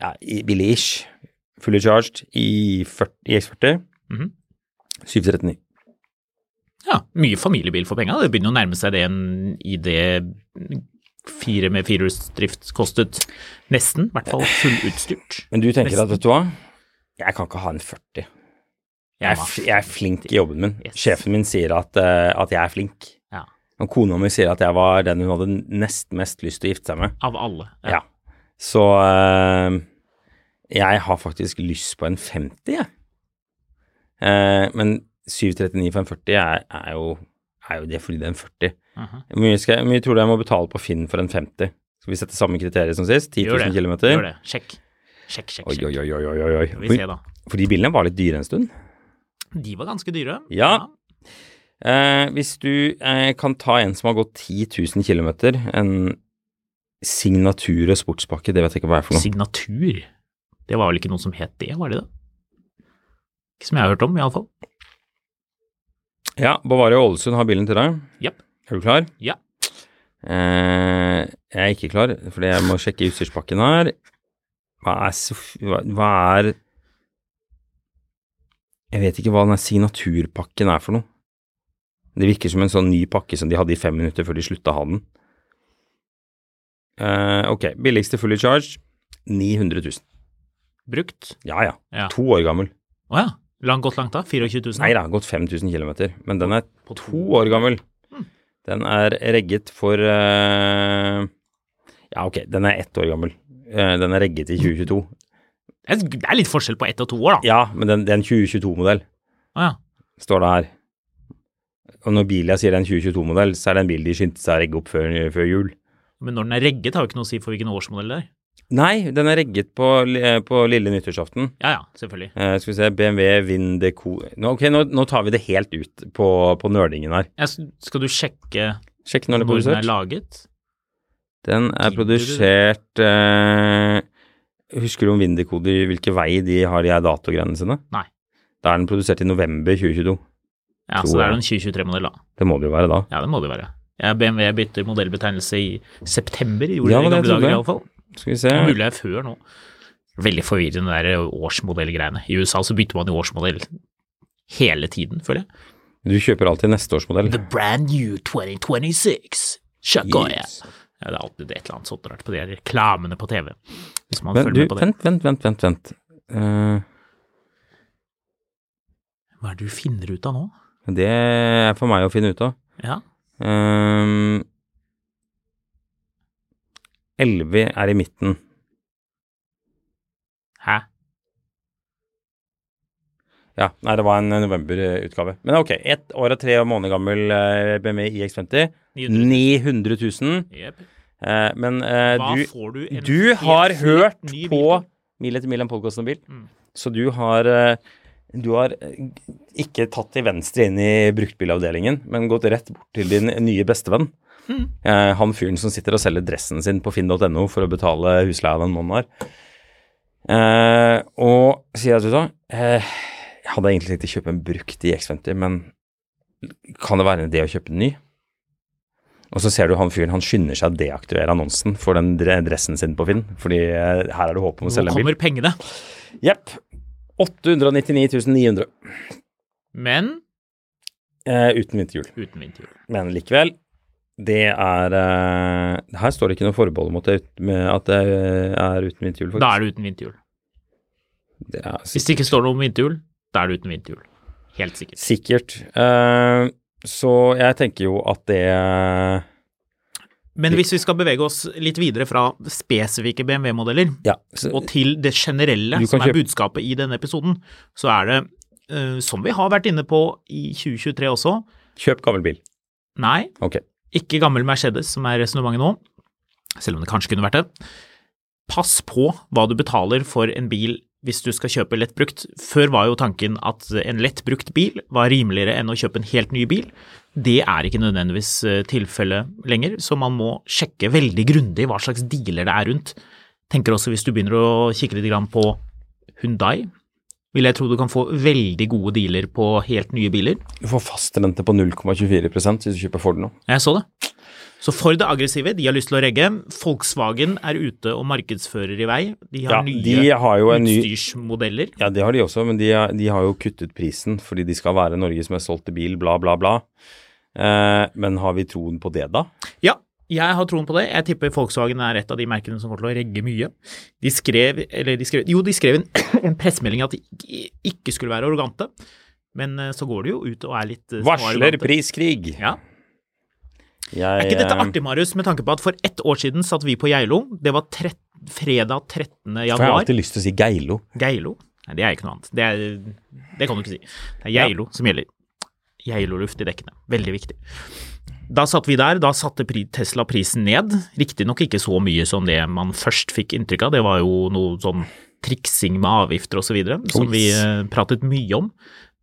ja, billig-ish, fully charged i, 40, i X40, Mhm. 739. Ja, mye familiebil for penga. Det begynner å nærme seg det en ID4 med firehjulsdrift kostet nesten, i hvert fall fullutstyrt. Men du tenker Nesten. at, vet du hva, jeg kan ikke ha en 40. Jeg er, jeg er flink i jobben min. Yes. Sjefen min sier at, eh, at jeg er flink. Ja, Og kona mi sier at jeg var den hun hadde nest mest lyst til å gifte seg med. av alle. Ja. Så eh, jeg har faktisk lyst på en 50, jeg. Eh, men 739 for en 40 er, er, jo, er jo det fordi det er en 40. Mhm. Hvor mye, skal mye tror du jeg må betale på Finn for en 50? Skal vi sette samme kriterier som sist? 10 Gjør 000 det. km? Gjør det. Sjekk. Sjekk, sjekk, sjekk. oi, oi, oi, oi, oi. Vi ser da. For de bilene var litt dyre en stund. De var ganske dyre. Ja. Eh, hvis du eh, kan ta en som har gått 10 000 km, en signatur og sportspakke, det vet jeg ikke hva er for noe. Signatur. Det var vel ikke noe som het det, var det det? Ikke som jeg har hørt om, iallfall. Ja, Bavaria Ålesund har bilen til deg. Yep. Er du klar? Ja. Eh, jeg er ikke klar, fordi jeg må sjekke utstyrspakken her. Hva er, hva er Jeg vet ikke hva den signaturpakken er for noe. Det virker som en sånn ny pakke som de hadde i fem minutter før de slutta å ha den. Eh, ok, billigste fully charge 900 000. Brukt. Ja ja, Ja. to år gammel. Å ja. Lang, gått langt da? 24 000? Nei, har gått 5000 km, men den er På to år gammel. Den er regget for uh... Ja, ok, den er ett år gammel. Uh, den er regget i 2022. Det er- er litt forskjell på ett og to år, da. Ja, men den, det er en 2022-modell, Ah, ja. står det her. Og når Bilia sier det er en 2022-modell, så er det en bil de skyndte seg å regge opp før, før jul. Men når den er regget, har jo ikke noe å si for hvilken årsmodell det er. Nei, den er regget på, på lille nyttårsaften. Ja ja, selvfølgelig. Eh, skal vi se, BMW Vindeco nå, Ok, nå, nå tar vi det helt ut på, på nerdingen her. Ja, skal du sjekke Sjekk når den er hvor den er laget? Den er produsert eh, Husker du om Vindekoder, hvilke vei de har de datogreiene sine? Nei. Da er den produsert i november 2022. Ja, så det er en 2023-modell, da. Det må det jo være da. Ja, det må det jo være. Ja, BMW bytter modellbetegnelse i september, gjorde Ja, det i gamle dager jeg. iallfall. Skal vi se. Mulig det er før nå. Veldig forvirrende det der årsmodellgreiene. I USA så bytter man jo årsmodell hele tiden, føler jeg. Du kjøper alltid neste års modell. The brand new 2026. Shakoya. Yes. Ja, det er alltid et eller annet sånt rart på de reklamene på TV. Hvis man Men følger du, med på det. vent, vent, vent, vent. vent. Uh... Hva er det du finner ut av nå? det er for meg å finne ut av. Ja, Um, Elvi er i midten. hæ? Ja, nei, det var en novemberutgave. Men ok, ett år og tre måneder gammel BMW iX50. 900 000. Yep. Eh, men eh, du, du du har hørt på? Mil etter mil en podkast om bil. Mm. Så du har eh, Du har eh, ikke tatt til venstre inn i bruktbilavdelingen, men gått rett bort til din nye bestevenn. Mm. Eh, han fyren som sitter og selger dressen sin på finn.no for å betale husleia den måneden. Eh, og sier at du da eh, Jeg hadde egentlig tenkt å kjøpe en brukt i X50, men kan det være en idé å kjøpe en ny? Og så ser du han fyren, han skynder seg å deaktivere annonsen for den dressen sin på Finn, fordi eh, her er det håp om å selge en bil. Nå kommer pengene. Jepp. 899 900 Men eh, uten vinterhjul. uten vinterhjul. Men likevel, det er eh, Her står det ikke noe forbehold med at det er uten vinterhjul, faktisk. Da er det uten vinterhjul. Det Hvis det ikke står noe om vinterhjul, da er det uten vinterhjul. Helt sikkert. sikkert. Uh, så jeg tenker jo at det Men hvis vi skal bevege oss litt videre fra spesifikke BMW-modeller Ja. Og til det generelle, som er budskapet i denne episoden, så er det, uh, som vi har vært inne på i 2023 også, kjøp gammel bil. nei, Ok. Ikke gammel Mercedes som er resonnementet nå, selv om det kanskje kunne vært det. pass på hva du betaler for en bil hvis du skal kjøpe lett brukt. Før var jo tanken at en lett brukt bil var rimeligere enn å kjøpe en helt ny bil. Det er ikke nødvendigvis eh, tilfellet lenger, så man må sjekke veldig grundig hva slags dealer det er rundt. Tenker også hvis du begynner å kikke litt på Hundai, vil jeg tro du kan få veldig gode dealer på helt nye biler. Du får fastrente på 0,24% hvis du kjøper Ford nå. Jeg så det. Så Ford er aggressive, de har lyst til å regge. Volkswagen er ute og markedsfører i vei. De har Ja, nye de har en ny- utstyrsmodeller. Ja, det har de også, men de, har- de har jo kuttet prisen fordi de skal være Norges mest solgte bil, bla, bla, bla. Eh, men har vi troen på det, da? Ja, jeg har troen på det. Jeg tipper Volkswagen er et av de merkene som kommer til å regge mye. De skrev, eller de skrev, jo, de skrev en, (clears throat) en pressemelding at de ikke- skulle være arrogante, men eh, så går de jo ut og er litt eh, Varsler priskrig! Ja. Jeg, Er ikke dette eh, artig, Marius, med tanke på at for ett år siden satt vi på Geilo. Det var trett, fredag 13. For jeg har alltid lyst til å si Geilo. Geilo? Nei, det er ikke noe annet. Det, er, det kan du ikke si. Det er Geilo som gjelder. Geiloluft i dekkene. Veldig viktig. Da satt vi der, da satte Tesla prisen ned. Riktignok ikke så mye som det man først fikk inntrykk av, det var jo noe sånn triksing med avgifter osv. som vi eh, pratet mye om.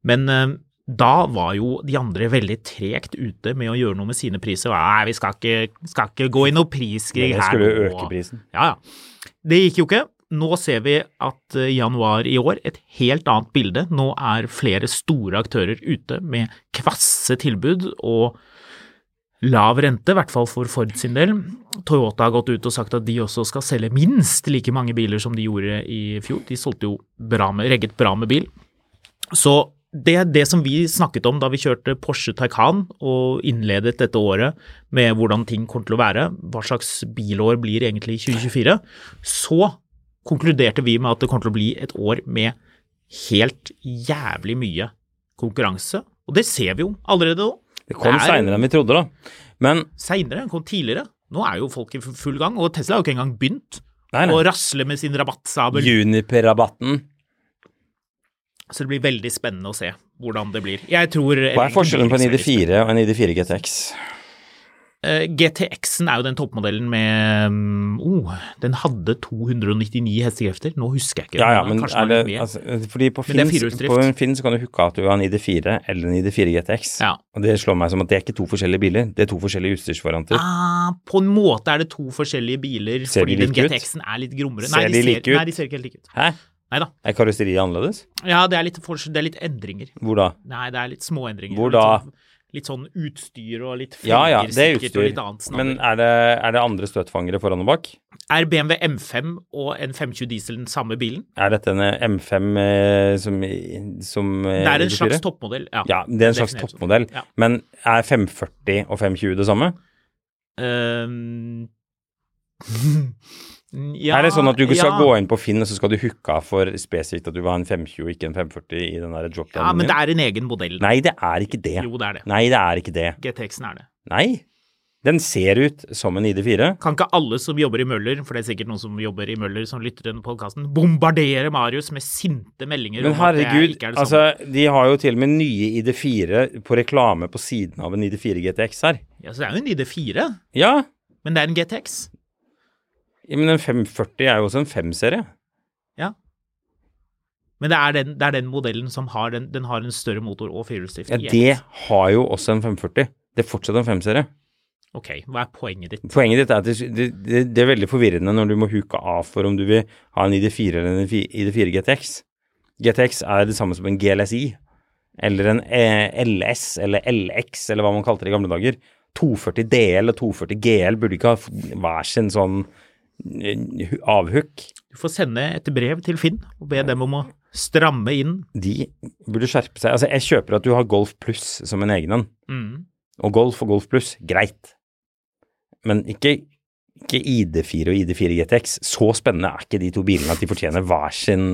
Men eh, da var jo de andre veldig tregt ute med å gjøre noe med sine priser. Nei, vi skal ikke, skal ikke gå i noe priskrig her skulle nå. øke prisen. Ja, ja. Det gikk jo ikke. Nå ser vi at eh, januar i år, et helt annet bilde. Nå er flere store aktører ute med kvasse tilbud og lav rente, i hvert fall for Ford sin del. Toyota har gått ut og sagt at de også skal selge minst like mange biler som de gjorde i fjor. De solgte jo bra med, regget bra med bil. Så det, det som vi snakket om da vi kjørte Porsche Taycan og innledet dette året med hvordan ting kommer til å være, hva slags bilår blir egentlig 2024, så konkluderte vi med at det kommer til å bli et år med helt jævlig mye konkurranse. Og det ser vi jo allerede nå. Det kom er- seinere enn vi trodde, da. Men Seinere, kom tidligere. Nå er jo folk i full gang, og Tesla har jo ikke engang begynt nei, å nei. rasle med sin rabattsabel. Juniper-rabatten. Så det blir veldig spennende å se hvordan det blir. Jeg tror Hva er forskjellen på en ID4 og en ID4 GTX? Eh, GTX-en er jo den toppmodellen med mm, oh, Den hadde 299 hestekrefter. Nå husker jeg ikke. Ja, ja, men er det litt altså, Fordi på Finn, på Finn så kan du hooke at du har en ID4 eller en ID4 GTX. Ja. Og det slår meg som at det er ikke to forskjellige biler, det er to forskjellige utstyrsvarianter. Ah, på en måte er det to forskjellige biler, Ser fordi den like den GTX-en er litt grommere. Ser de like ut? Nei, de ser ikke helt like ut. Hæ? Neida. Er karosseriet annerledes? Ja, det er litt, det er litt endringer. Hvor da? Nei, det er litt små endringer. Hvor da? sånn- Litt sånn utstyr og litt Ja ja, er sikkert, og litt annet snabber. Men er det, er det andre støtfangere foran og bak? Er BMW M5 og en 520 diesel den samme bilen? Er dette en M5 eh, som, som eh, Det er en ID4? slags toppmodell, ja. Ja, det er en slags toppmodell. Ja. Men er 540 og 520 det samme? Ehm, (laughs) ja, er det sånn at du skal ja. gå inn på Finn, og så skal du hooke av for spesifikt at du vil ha en 520 og ikke en 540 i den der drop Ja, men det er en egen modell. Nei, det er ikke det. Jo, det er det. Nei, det er ikke det. GTX-en er det. Nei. Den ser ut som en ID4. Kan ikke alle som jobber i Møller, for det er sikkert noen som jobber i Møller som lytter til denne podkasten, bombardere Marius med sinte meldinger Men herregud, det ikke er det altså, de har jo til og med nye ID4 på reklame på siden av en ID4 GTX her. Ja, så det er jo en ID4, Ja, men det er en GTX. Ja, men en 540 er jo også en 5-serie. Ja. Men det er den, det er den modellen som har den, den har en større motor og firehjulsdrift. Ja, det har jo også en 540. Det er fortsatt en 5-serie. Ok, hva er poenget ditt? Poenget ditt er at det, det, det, er veldig forvirrende når du må huke av for om du vil ha en ID4 eller en ID4 GTX. GTX er det samme som en GLSI, eller en eh, LS eller LX, eller hva man kalte det i gamle dager. 240 DL og 240 GL burde ikke ha hver sin sånn avhook. Du får sende et brev til Finn og be dem om å stramme inn. De burde skjerpe seg. Altså, jeg kjøper at du har Golf Pluss som en egen en. Mm. Og Golf og Golf Pluss, greit. Men ikke, ikke ID4 og ID4 GTX. Så spennende er ikke de to bilene at de fortjener hver sin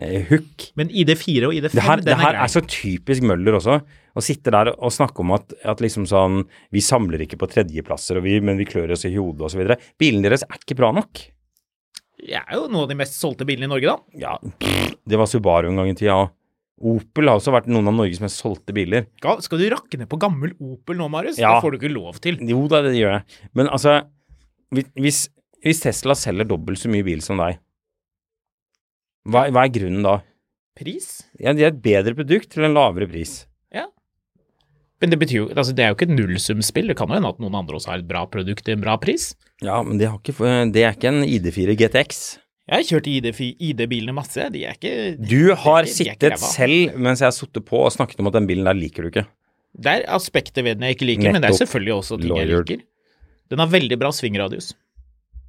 eh, hook. Men ID4 og ID5, Det her, den det her er er så typisk Møller også. Å sitte der og snakke om at, at liksom sånn Vi samler ikke på tredjeplasser, og vi, men vi klør oss i hodet osv. Bilen deres er ikke bra nok. Det er jo noen av de mest solgte bilene i Norge, da. Ja, det var Subaru en gang i tida òg. Opel har også vært noen av Norges mest solgte biler. Skal du rakke ned på gammel Opel nå, Marius? Ja. Det får du ikke lov til. Jo da, det gjør jeg. Men altså, hvis- hvis hvis Tesla selger dobbelt så mye bil som deg, hva, hva er grunnen da? Pris? Ja, De er et bedre produkt til en lavere pris. Men det betyr jo altså Det er jo ikke et nullsumspill. Det kan jo hende at noen andre også har et bra produkt til en bra pris. Ja, men det, har ikke, det er ikke en ID4 GTX. Jeg har kjørt ID-bilene ID-bilene masse. De er ikke Du har ikke sittet selv mens jeg har sittet på og snakket om at den bilen der liker du ikke. Det er aspekter ved den jeg ikke liker, men det er selvfølgelig også ting jeg liker. Den har veldig bra svingradius.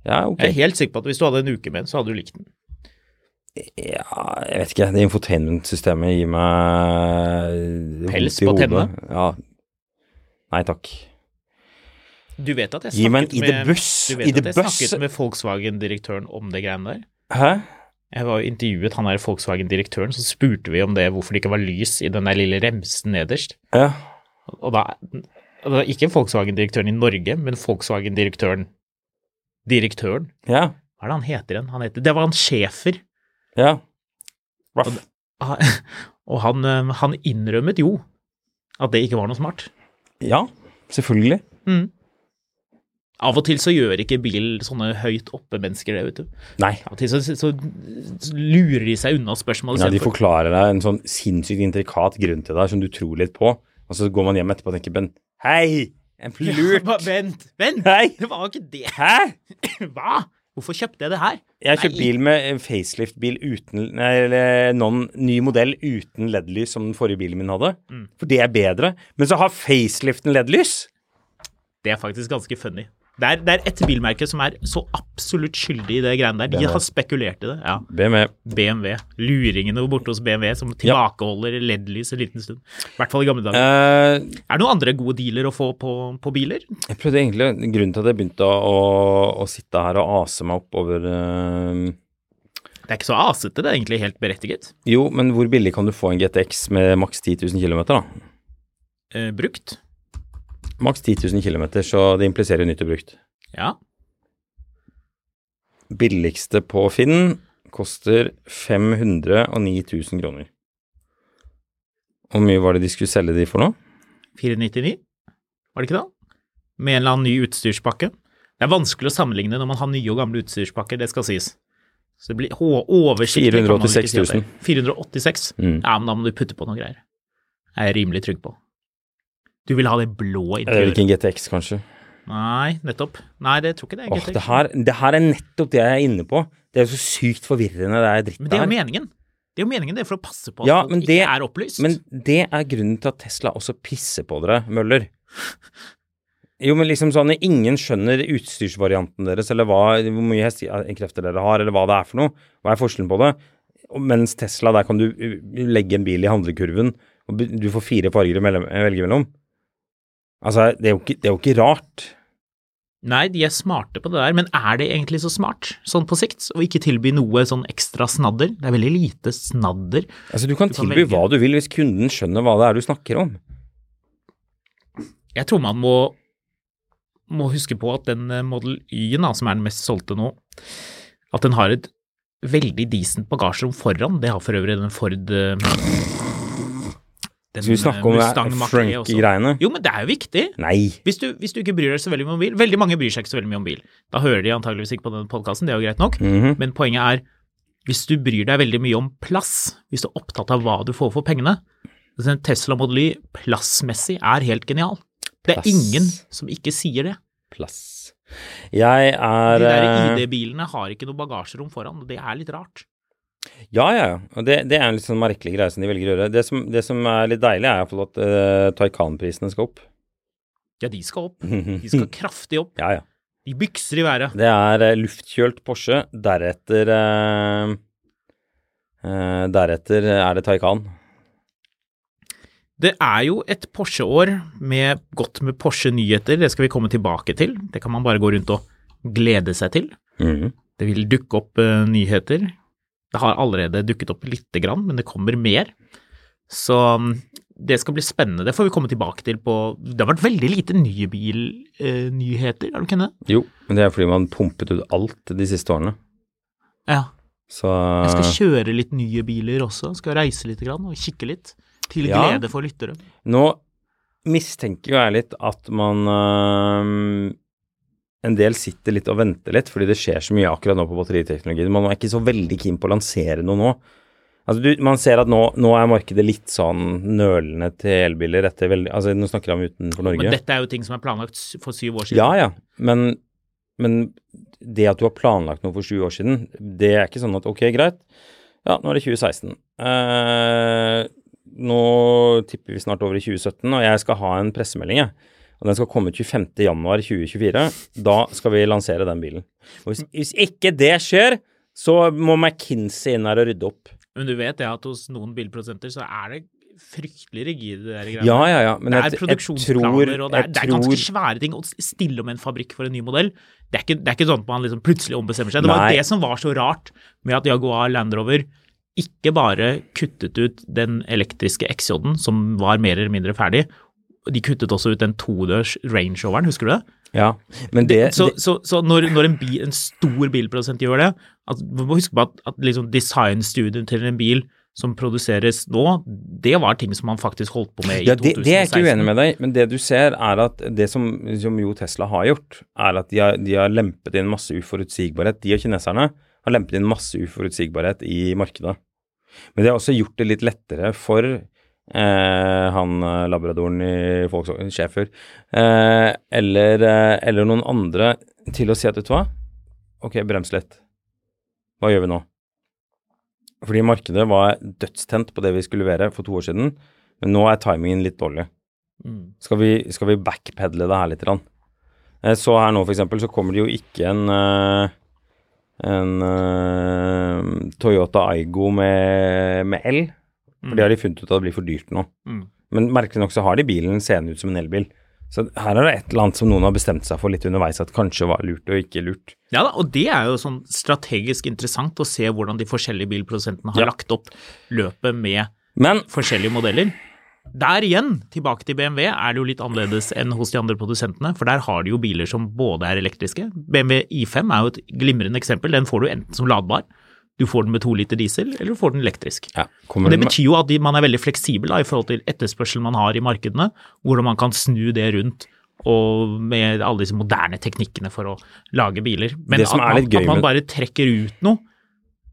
Ja, ok. Jeg er helt sikker på at hvis du hadde en uke med den, så hadde du likt den. Ja, jeg vet ikke. Det infotainment-systemet gir meg Pels på tennene? Ja. Nei takk. Du vet at jeg snakket med, ID-buss. at jeg snakket med Volkswagen-direktøren om det greiene der? Hæ? Jeg var jo intervjuet han der Volkswagen-direktøren, så spurte vi om det, hvorfor det ikke var lys i den der lille remsen nederst. Ja. Og da, og da Ikke Volkswagen-direktøren i Norge, men Volkswagen-direktøren Direktøren? Ja. Hva er det han heter igjen? Han heter, det var han Schæfer. Ja. Ruff. Og, (laughs) Og han, eh, han innrømmet jo at det ikke var noe smart. Ja, selvfølgelig. Av og til så gjør ikke bil sånne høyt oppe mennesker det, vet du. Nei. Av og til så, så, lurer de seg unna spørsmålet. Ja, de forklarer deg en sånn sinnssykt intrikat grunn til deg som du tror litt på, og så går man hjem etterpå og tenker Ben, hei, en (laughs) Ja, lurt. bare vent, vent! Hei. Det var ikke det. Hæ? (laughs) Hva? Hvorfor kjøpte jeg det her? Jeg har kjøpt bil med facelift-bil uten eller noen ny modell uten LED-lys som den forrige bilen min hadde. Mm. For det er bedre. Men så har faceliften LED-lys. Det er faktisk ganske funny. Det er, det er et bilmerke som er så absolutt skyldig i det greiene der. De BMW. har spekulert i det. Ja. BMW. BMW. Luringene borte hos BMW som tilbakeholder LED-lys en liten stund. I hvert fall i gamle dager. Uh, Er det noen andre gode dealer å få på, på biler? jeg prøvde egentlig Grunnen til at jeg begynte å, å, sitte her og ase meg opp over eh, Det er ikke så asete, det er egentlig helt berettiget. Jo, men hvor billig kan du få en GTX med maks 10 000 km, da? Eh, brukt? Maks 10 000 km, så det impliserer nytt og brukt. Ja. Billigste på Finn koster 509 000 kroner. Hvor mye var det de skulle selge de for nå? 499, var det ikke det? Med en eller annen ny utstyrspakke. Det er vanskelig å sammenligne når man har nye og gamle utstyrspakker, det skal sies. Så det blir oversiktlig. kan man ikke si at det er. 486? Mm. Ja, men da må du putte på noe greier. Det er jeg rimelig trygg på. Du vil ha det blå Er det interiøret? ikke en GTX, kanskje? Nei, nettopp. Nei, det tror ikke det er Åh, GTX. det her, det her er nettopp det jeg er inne på. Det er jo så sykt forvirrende, det er dritt der. Men det er jo meningen. Det er jo meningen det er for å passe på at Ja, folk men ikke er opplyst. Men det er grunnen til at Tesla også pisser på dere, Møller. Jo, men liksom sånn ingen skjønner utstyrsvarianten deres, eller hva, hvor mye hestekrefter dere har, eller hva det er for noe. Hva er forskjellen på det? Mens Tesla, der kan du uh, legge en bil i handlekurven, og du får fire farger å velge mellom. Altså, det er, ikke, det er jo ikke rart. Nei, de er smarte på det der, men er det egentlig så smart, sånn på sikt, å ikke tilby noe sånn ekstra snadder? Det er veldig lite snadder. Altså, du kan Du kan tilby velge. hva du vil hvis kunden skjønner hva det er du snakker om. Jeg tror man må, må huske på at den eh, Model Y-en, som er den mest solgte nå, at den har et veldig decent bagasjerom foran. Det har for øvrig den Ford eh, den, Skal vi snakke om det frunky-greiene? Jo, men det er jo viktig. Nei. Hvis du, hvis du ikke bryr deg så veldig mye om bil Veldig mange bryr seg ikke så veldig mye om bil. Da hører de antageligvis ikke på denne podkasten, det er jo greit nok. Mhm. Men poenget er, hvis du bryr deg veldig mye om plass, hvis du er opptatt av hva du får for pengene En Tesla Model Y plassmessig er helt genial. Det er Plass. ingen som ikke sier det. Plass. Jeg er De der eh, ID-bilene har ikke noe bagasjerom foran, og det er litt rart. Ja, ja, det, det er en litt sånn merkelig greie som de velger å gjøre. Det som, det som er litt deilig, er iallfall at uh, Taycan-prisene skal opp. Ja, de skal opp. (laughs) De skal kraftig opp. Ja, ja. De bykser i været. Det er uh, luftkjølt Porsche, deretter uh, uh, Deretter er det Taycan. Det er jo et Porsche-år med godt med Porsche-nyheter, det skal vi komme tilbake til. Det kan man bare gå rundt og glede seg til. Mm. Det vil dukke opp nyheter. Det har allerede dukket opp lite grann, men det kommer mer. Så mm, det skal bli spennende. Det får vi komme tilbake til på Det har vært veldig lite nye bilnyheter, har du ikke det? Jo, men det er fordi man pumpet ut alt de siste årene. Ja. Så Jeg skal kjøre litt nye biler også. Skal reise litt grann og kikke litt. Til Ja. glede for lyttere. Nå mistenker jo jeg litt at man øhm, en del sitter litt og venter litt, fordi det skjer så mye akkurat nå på batteriteknologien. Man er ikke så veldig keen på å lansere noe nå. Altså, du, man ser at nå, nå er markedet litt sånn nølende til elbiler etter veldig Altså, nå snakker jeg om utenfor Norge. Men dette er jo ting som er planlagt for syv år siden. Ja, ja. Men, men det at du har planlagt noe for sju år siden, det er ikke sånn at ok, greit. Ja, nå er det 2016. Eh, nå tipper vi snart over i 2017, og jeg skal ha en pressemelding, jeg. Og den skal komme 25.1.2024. Da skal vi lansere den bilen. Og hvis, hvis ikke det skjer, så må McKinsey inn her og rydde opp. Men du vet det at hos noen bilprodusenter så er det fryktelig rigide de der greiene. Ja, ja, ja. Men det er jeg produksjonsplaner, tror, og det er, det er ganske tror svære ting å stille om en fabrikk for en ny modell. Det er ikke, det er ikke sånn at man liksom plutselig ombestemmer seg. Det var Nei. det som var så rart med at Jaguar Land Rover ikke bare kuttet ut den elektriske XJ-en, som var mer eller mindre ferdig, de kuttet også ut den todørs Range Roveren, husker du det? Ja, men det, så så, så når, når en, bil, en stor bilprodusent gjør det at, Du må huske på at, at liksom designstudien til en bil som produseres nå, det var ting som man faktisk holdt på med i Ja, det, 2016. det er jeg ikke uenig med deg, men det du ser er at det som, som jo Tesla har gjort, er at de har, de har lempet inn masse uforutsigbarhet. De og kineserne har lempet inn masse uforutsigbarhet i markedet. Men de har også gjort det litt lettere for eh, han eh, labradoren i Volkswagen, Schäfer, eh, eller, eh, eller noen andre til å si at vet du hva, ok, brems litt. Hva gjør vi nå? Fordi markedet var dødstent på det vi skulle levere for to år siden, men nå er timingen litt dårlig. Mm. Skal vi, skal vi backpedle det her litt? Grann? Eh, Så her nå, for eksempel, så kommer det jo ikke en eh, en Toyota Aigo med, med L. For det har de funnet ut at det blir for dyrt nå. Mm. Men merkelig nok så har de bilen seende ut som en elbil. Så her er det et eller annet som noen har bestemt seg for litt underveis at kanskje var lurt og ikke lurt. Ja da, og det er jo sånn strategisk interessant å se hvordan de forskjellige bilprodusentene har Ja. lagt opp løpet med Men forskjellige modeller. Der igjen, tilbake til BMW, er det jo litt annerledes enn hos de andre produsentene, for der har de jo biler som både er elektriske. BMW I5 er jo et glimrende eksempel. Den får du enten som ladbar, du får den med to liter diesel, eller du får den elektrisk. ja, Og Det betyr jo at de, man er veldig fleksibel da, i forhold til etterspørselen man har i markedene, hvordan man kan snu det rundt og med alle disse moderne teknikkene for å lage biler. Men at, man, at man bare trekker ut noe,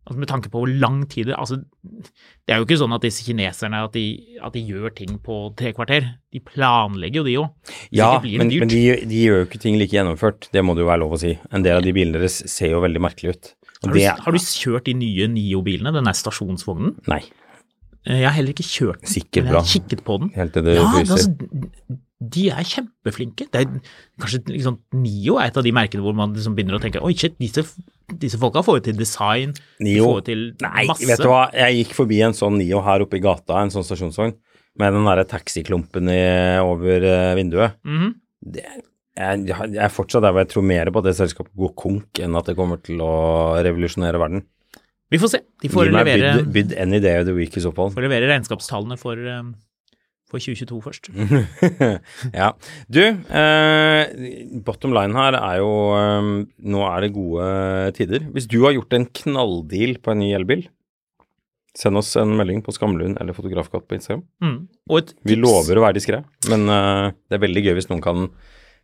altså med tanke på hvor lang tid det altså, Det er jo ikke sånn at disse kineserne at de, at de gjør ting på tre kvarter. De planlegger jo, de òg. Ja, men, men de, de gjør jo ikke ting like gjennomført. Det må det jo være lov å si. En del av de bilene deres ser jo veldig merkelig ut. Har, du, det har du kjørt de nye Nio-bilene, den der stasjonsvognen? Nei. Eh, Jeg har heller ikke kjørt den, Sikkert men jeg har kikket på den. Helt til det Ja, altså, de er kjempeflinke. Det er kanskje liksom, Nio er et av de merkene hvor man liksom begynner å tenke oi, shit, disse, disse folka får jo til design, de Nio. jo til Nei, masse. vet du hva. Jeg gikk forbi en sånn Nio her oppe i gata, en sånn stasjonsvogn, med den derre taxiklumpen i, over vinduet. Mm -hmm. det, jeg, jeg er fortsatt der hvor jeg tror mer på at det selskapet går konk, enn at det kommer til å revolusjonere verden. Vi får se. De får Gi meg levere, bid, bid any day of the week i så fall. får levere regnskapstallene for, eh, for 2022 først. (laughs) ja. Du, eh, bottom line her er jo eh, Nå er det gode tider. Hvis du har gjort en knalldeal på en ny elbil, send oss en melding på Skamlund eller Fotografkatt på Instagram. Mm. Et Vi lover å være diskré, men eh, det er veldig gøy hvis noen kan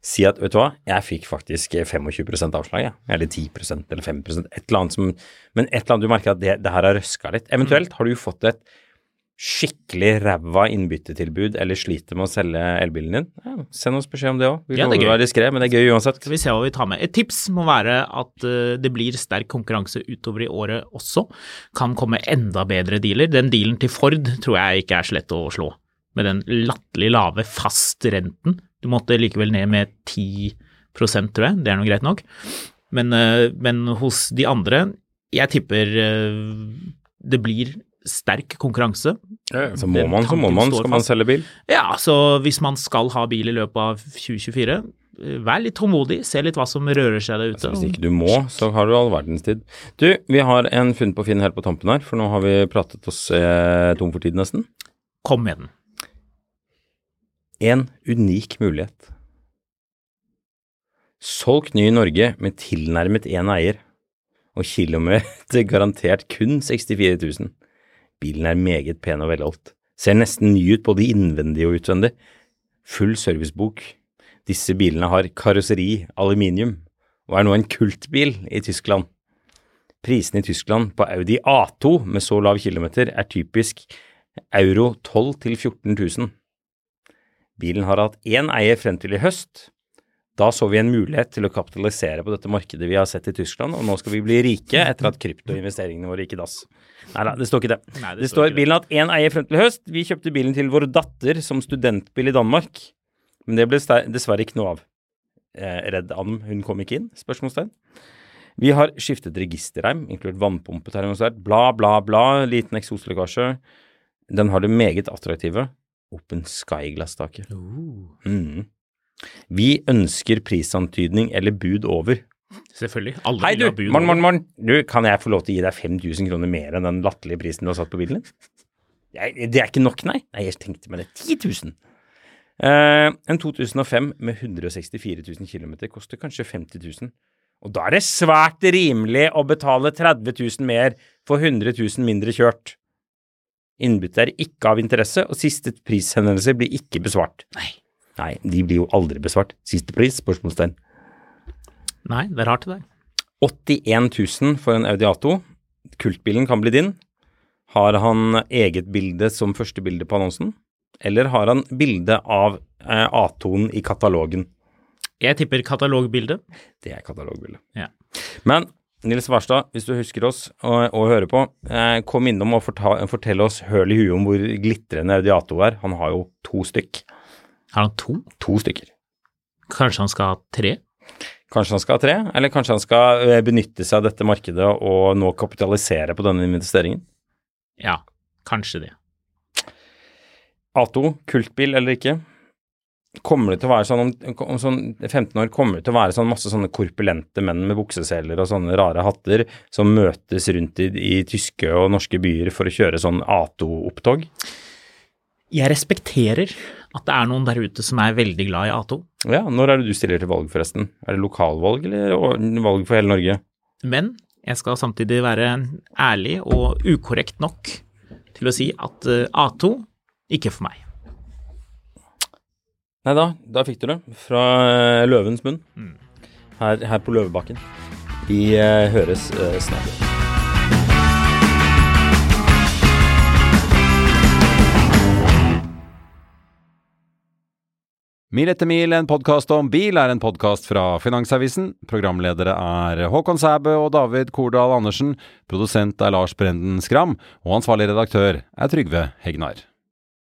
si at vet du hva, jeg fikk faktisk 25 avslag, jeg. Eller 10% eller 5 et eller annet som Men et eller annet du merker at det, det her har røska litt. Eventuelt har du fått et skikkelig ræva innbyttetilbud eller sliter med å selge elbilen din. Ja, send oss beskjed om det òg. Vi Ja, det er gøy. diskré, men det er gøy uansett. Skal vi se hva vi tar med. Et tips må være at eh, det blir sterk konkurranse utover i året også. Kan komme enda bedre dealer. Den dealen til Ford tror jeg ikke er så lett å slå. Med den latterlig lave fastrenten. Du måtte likevel ned med 10% tror jeg. Det er nå greit nok. Men, eh, men hos de andre, jeg tipper eh, det blir sterk konkurranse. Så må man, så må man. Skal man selge bil? Ja, så hvis man skal ha bil i løpet av 2024, eh, vær litt tålmodig, se litt hva som rører seg der ute. Altså, hvis ikke du må, så har du all verdens tid. Du, vi har en funn på Finn helt på tampen her, for nå har vi pratet oss eh, tom for tid nesten. Kom med den. En unik mulighet. Solgt ny i Norge med tilnærmet én eier, og kilometer (laughs) garantert kun 64 000. Bilen er meget pen og velholdt. Ser nesten ny ut både innvendig og utvendig. Full servicebok. Disse bilene har karosseri, aluminium, og er nå en kultbil i Tyskland. Prisene i Tyskland på Audi A2 med så lav kilometer er typisk euro 12 000 til 14 000. Bilen har hatt én eier frem til i høst. Da så vi en mulighet til å kapitalisere på dette markedet vi har sett i Tyskland, og nå skal vi bli rike etter at kryptoinvesteringene våre gikk i dass. Nei da, det står ikke det. Nei, det, står ikke bilen har hatt én eier frem til i høst. Vi kjøpte bilen til vår datter som studentbil i Danmark, men det ble dessverre ikke noe av. Eh, redd Am, hun kom ikke inn? Spørsmålstegn. Vi har skiftet registerreim, inkludert vannpumpe, termostat, bla, bla, bla, liten eksoslekkasje. Den har det meget attraktive Open Sky-glasstaket. Mm. Vi ønsker prisantydning eller bud over. Selvfølgelig. Alle Hei du, bud morgen, morgen, morgen. Du, kan jeg få lov til å gi deg 5000 kroner mer enn den latterlige prisen du har satt på bilen din? Det er ikke nok, nei. Nei, jeg tenkte meg det. 10 000. Eh, en 2005 med 164 000 km koster kanskje 50 000. Og da er det svært rimelig å betale 30 000 mer for 100 000 mindre kjørt. Innbyttet er ikke av interesse, og siste prishenvendelse blir ikke besvart. Nei. Nei, de blir jo aldri besvart. Siste pris? Spørsmålstegn. Nei, det er rart det der. 81 000 for en Audi A2. Kultbilen kan bli din. Har han eget bilde som første bilde på annonsen? Eller har han bilde av eh, A2-en i katalogen? Jeg tipper katalogbilde. Det er katalogbildet. Ja. Men Nils Warstad, hvis du husker oss og, og hører på, eh, kom innom og forta, fortell oss høl i huet om hvor glitrende Audi A2 er. Han har jo to stykk. Har han to? To stykker. Kanskje han skal ha tre? Kanskje han skal ha tre, eller kanskje han skal eh, benytte seg av dette markedet og nå kapitalisere på denne investeringen? Ja, kanskje det. A2, kultbil eller ikke? Kommer det til å være sånn om, om sånn 15 år kommer det til å være sånn masse sånne korpulente menn med bukseseler og sånne rare hatter som møtes rundt i, i tyske og norske byer for å kjøre sånn A2-opptog? Jeg respekterer at det er noen der ute som er veldig glad i A2, Ja, når er det du stiller til valg, forresten? Er det lokalvalg eller valg for hele Norge? men jeg skal samtidig være ærlig og ukorrekt nok til å si at eh, A2 ikke for meg. Nei da, da fikk du det. Fra eh, løvens munn. Her, her på Løvebakken. Vi eh, høres eh, snart. Mil etter mil, en podkast om bil, er en podkast fra Finansavisen. Programledere er Håkon Sæbø og David Kordal Andersen. Produsent er Lars Brenden Skram. Og ansvarlig redaktør er Trygve Hegnar.